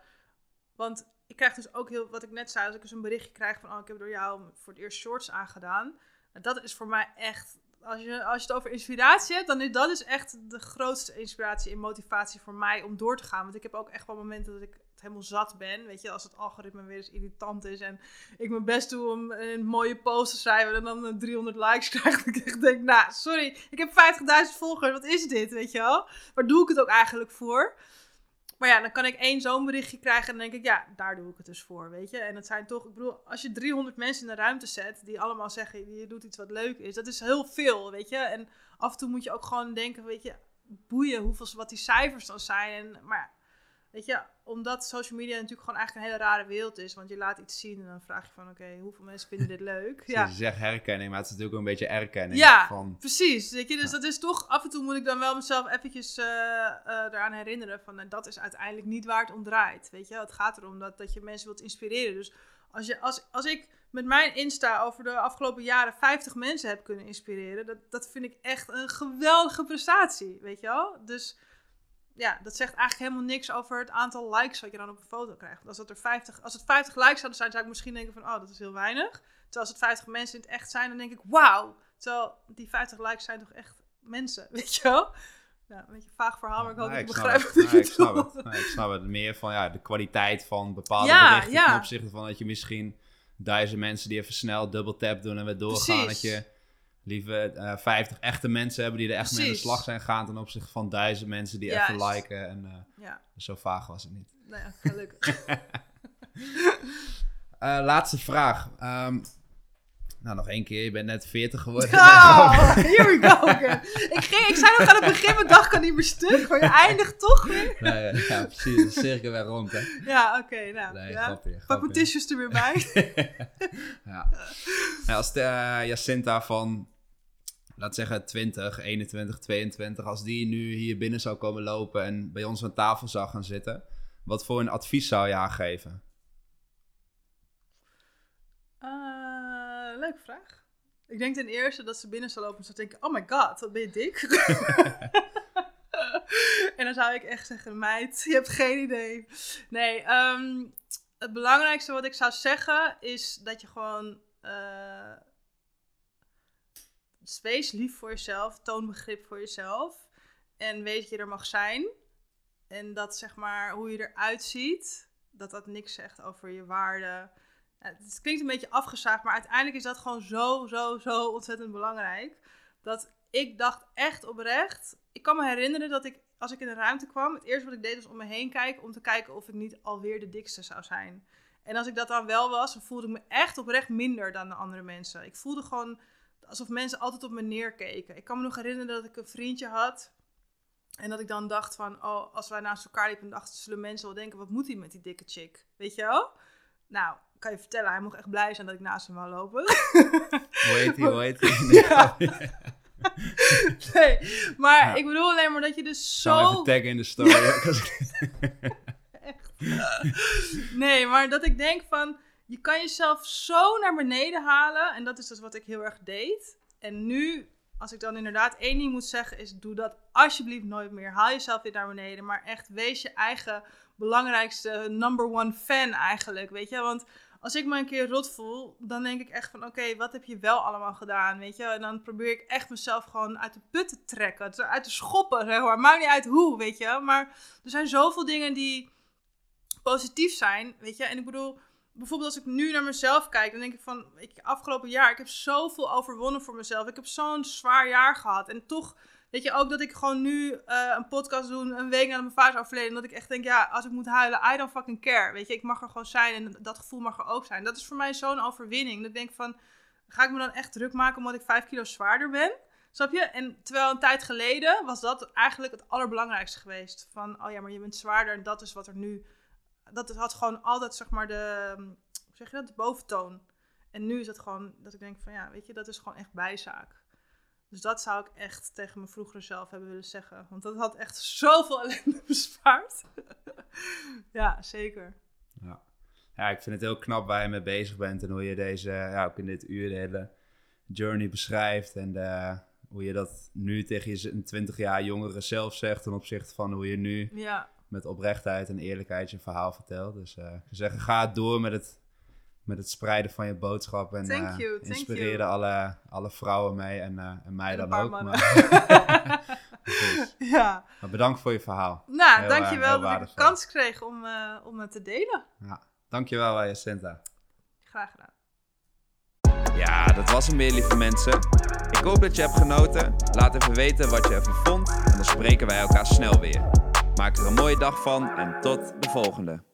Want ik krijg dus ook heel, wat ik net zei, als ik dus een berichtje krijg van, oh, ik heb door jou voor het eerst shorts aangedaan. Dat is voor mij echt, als je, als je het over inspiratie hebt, dan is dat is echt de grootste inspiratie en motivatie voor mij om door te gaan. Want ik heb ook echt wel momenten dat ik helemaal zat ben. Weet je, als het algoritme weer eens irritant is en ik mijn best doe om een mooie post te schrijven en dan 300 likes krijg. Dat ik denk, nou, sorry, ik heb 50.000 volgers, wat is dit, weet je wel? Waar doe ik het ook eigenlijk voor? Maar ja, dan kan ik één zo'n berichtje krijgen en dan denk ik, ja, daar doe ik het dus voor, weet je. En het zijn toch, ik bedoel, als je 300 mensen in de ruimte zet die allemaal zeggen, je doet iets wat leuk is, dat is heel veel, weet je. En af en toe moet je ook gewoon denken, weet je, boeien hoeveel, wat die cijfers dan zijn. En, maar weet je, omdat social media natuurlijk gewoon eigenlijk een hele rare wereld is. Want je laat iets zien en dan vraag je van, oké, hoeveel mensen vinden dit leuk? ja. Je zegt herkenning, maar het is natuurlijk ook een beetje erkenning. Ja, van... precies. Weet je, dus dat is toch, af en toe moet ik dan wel mezelf eventjes uh, eraan herinneren van, en dat is uiteindelijk niet waar het om draait. Weet je, het gaat erom dat, dat je mensen wilt inspireren. Dus als, je, als, als ik met mijn Insta over de afgelopen jaren 50 mensen heb kunnen inspireren, dat, dat vind ik echt een geweldige prestatie, weet je wel? Dus ja, dat zegt eigenlijk helemaal niks over het aantal likes wat je dan op een foto krijgt. Want als, het er 50, als het 50 likes zouden zijn, zou ik misschien denken van, oh, dat is heel weinig. Terwijl als het 50 mensen in het echt zijn, dan denk ik, wauw. Terwijl die 50 likes zijn toch echt mensen, weet je wel? Ja, een beetje een vaag verhaal, maar ik hoop dat je begrijpt wat ik nee, ik snap. Nee, ik snap het. Meer van ja, de kwaliteit van bepaalde ja, berichten ja. ten opzichte van dat je misschien duizend mensen die even snel double tap doen en weer doorgaan. Dat je liever uh, 50 echte mensen hebben die er echt mee aan de slag zijn gaan ten opzichte van duizend mensen die Juist. even liken. En uh, ja. zo vaag was het niet. Nou ja, gelukkig. uh, laatste vraag. Um, nou, nog één keer. Je bent net 40 geworden. Oh, here we go. ik, ging, ik zei nog aan het begin, mijn dag kan niet meer stuk. Maar je eindigt toch weer. Nee, ja, precies. De cirkel weer rond, hè. Ja, oké. Okay, nou, nee, ja. grapje, Pak mijn tissues er weer bij. ja. Nou, als de, uh, Jacinta van laat zeggen 20, 21, 22, als die nu hier binnen zou komen lopen en bij ons aan tafel zou gaan zitten, wat voor een advies zou je haar geven? leuke vraag. Ik denk ten eerste dat ze binnen zal lopen en zou denken: Oh my god, wat ben je dik? en dan zou ik echt zeggen: Meid, je hebt geen idee. Nee, ehm, het belangrijkste wat ik zou zeggen is dat je gewoon. Eh, wees lief voor jezelf, toon begrip voor jezelf. En weet dat je er mag zijn. En dat zeg maar hoe je eruit ziet, dat dat niks zegt over je waarde. Het klinkt een beetje afgezaagd, maar uiteindelijk is dat gewoon zo, zo, zo ontzettend belangrijk. Dat ik dacht echt oprecht. Ik kan me herinneren dat ik, als ik in een ruimte kwam, het eerste wat ik deed was om me heen kijken. Om te kijken of ik niet alweer de dikste zou zijn. En als ik dat dan wel was, dan voelde ik me echt oprecht minder dan de andere mensen. Ik voelde gewoon alsof mensen altijd op me neerkeken. Ik kan me nog herinneren dat ik een vriendje had. En dat ik dan dacht van, oh, als wij naast elkaar liepen, dachten zullen mensen wel denken, wat moet hij met die dikke chick? Weet je wel? Nou, kan je vertellen, hij mocht echt blij zijn dat ik naast hem wou lopen. Hoe heet die? Hoe heet? Ja. nee, maar Ja. ik bedoel alleen maar dat je dus zo... even taggen in de story. ik- Nee, maar dat ik denk van, je kan jezelf zo naar beneden halen. En dat is dus wat ik heel erg deed. En nu, als ik dan inderdaad één ding moet zeggen, is doe dat alsjeblieft nooit meer. Haal jezelf weer naar beneden. Maar echt, wees je eigen belangrijkste number one fan eigenlijk, weet je. Want als ik me een keer rot voel, dan denk ik echt van, oké, wat heb je wel allemaal gedaan, weet je. En dan probeer ik echt mezelf gewoon uit de put te trekken, uit te schoppen, zeg maar. Maakt niet uit hoe, weet je. Maar er zijn zoveel dingen die positief zijn, weet je. En ik bedoel, bijvoorbeeld als ik nu naar mezelf kijk, dan denk ik van, je, afgelopen jaar, ik heb zoveel overwonnen voor mezelf. Ik heb zo'n zwaar jaar gehad. En toch, weet je, ook dat ik gewoon nu eh, een podcast doe, een week nadat mijn vader is overleden. En dat ik echt denk, ja, als ik moet huilen, I don't fucking care. Weet je, ik mag er gewoon zijn en dat gevoel mag er ook zijn. Dat is voor mij zo'n overwinning. Dat ik van, ga ik me dan echt druk maken omdat ik vijf kilo zwaarder ben? Snap je? En terwijl een tijd geleden was dat eigenlijk het allerbelangrijkste geweest. Van, oh ja, maar je bent zwaarder en dat is wat er nu... Dat had gewoon altijd, zeg maar, de... Hoe zeg je dat? De boventoon. En nu is het gewoon dat ik denk van, ja, weet je, dat is gewoon echt bijzaak. Dus dat zou ik echt tegen mijn vroegere zelf hebben willen zeggen. Want dat had echt zoveel ellende bespaard. ja, zeker. Ja, ik vind het heel knap waar je mee bezig bent en hoe je deze, ja, ook in dit uur de hele journey beschrijft. En de, hoe je dat nu tegen je een 20 jaar jongere zelf zegt ten opzichte van hoe je nu Ja, met oprechtheid en eerlijkheid je verhaal vertelt. Dus eh, ik zou zeggen, ga door met het, met het spreiden van je boodschap. En Thank eh, you, inspireer alle, alle vrouwen mee en, eh, en mij En een dan paar ook. mannen. Maar, Precies. ja. maar bedankt voor je verhaal. Nou, Heel, dankjewel dat ik de kans kreeg om, eh, om het te delen. Ja. Dankjewel, Jacinta. Graag gedaan. Ja, dat was hem weer, lieve mensen. Ik hoop dat je hebt genoten. Laat even weten wat je ervan vond. En dan spreken wij elkaar snel weer. Maak er een mooie dag van en tot de volgende.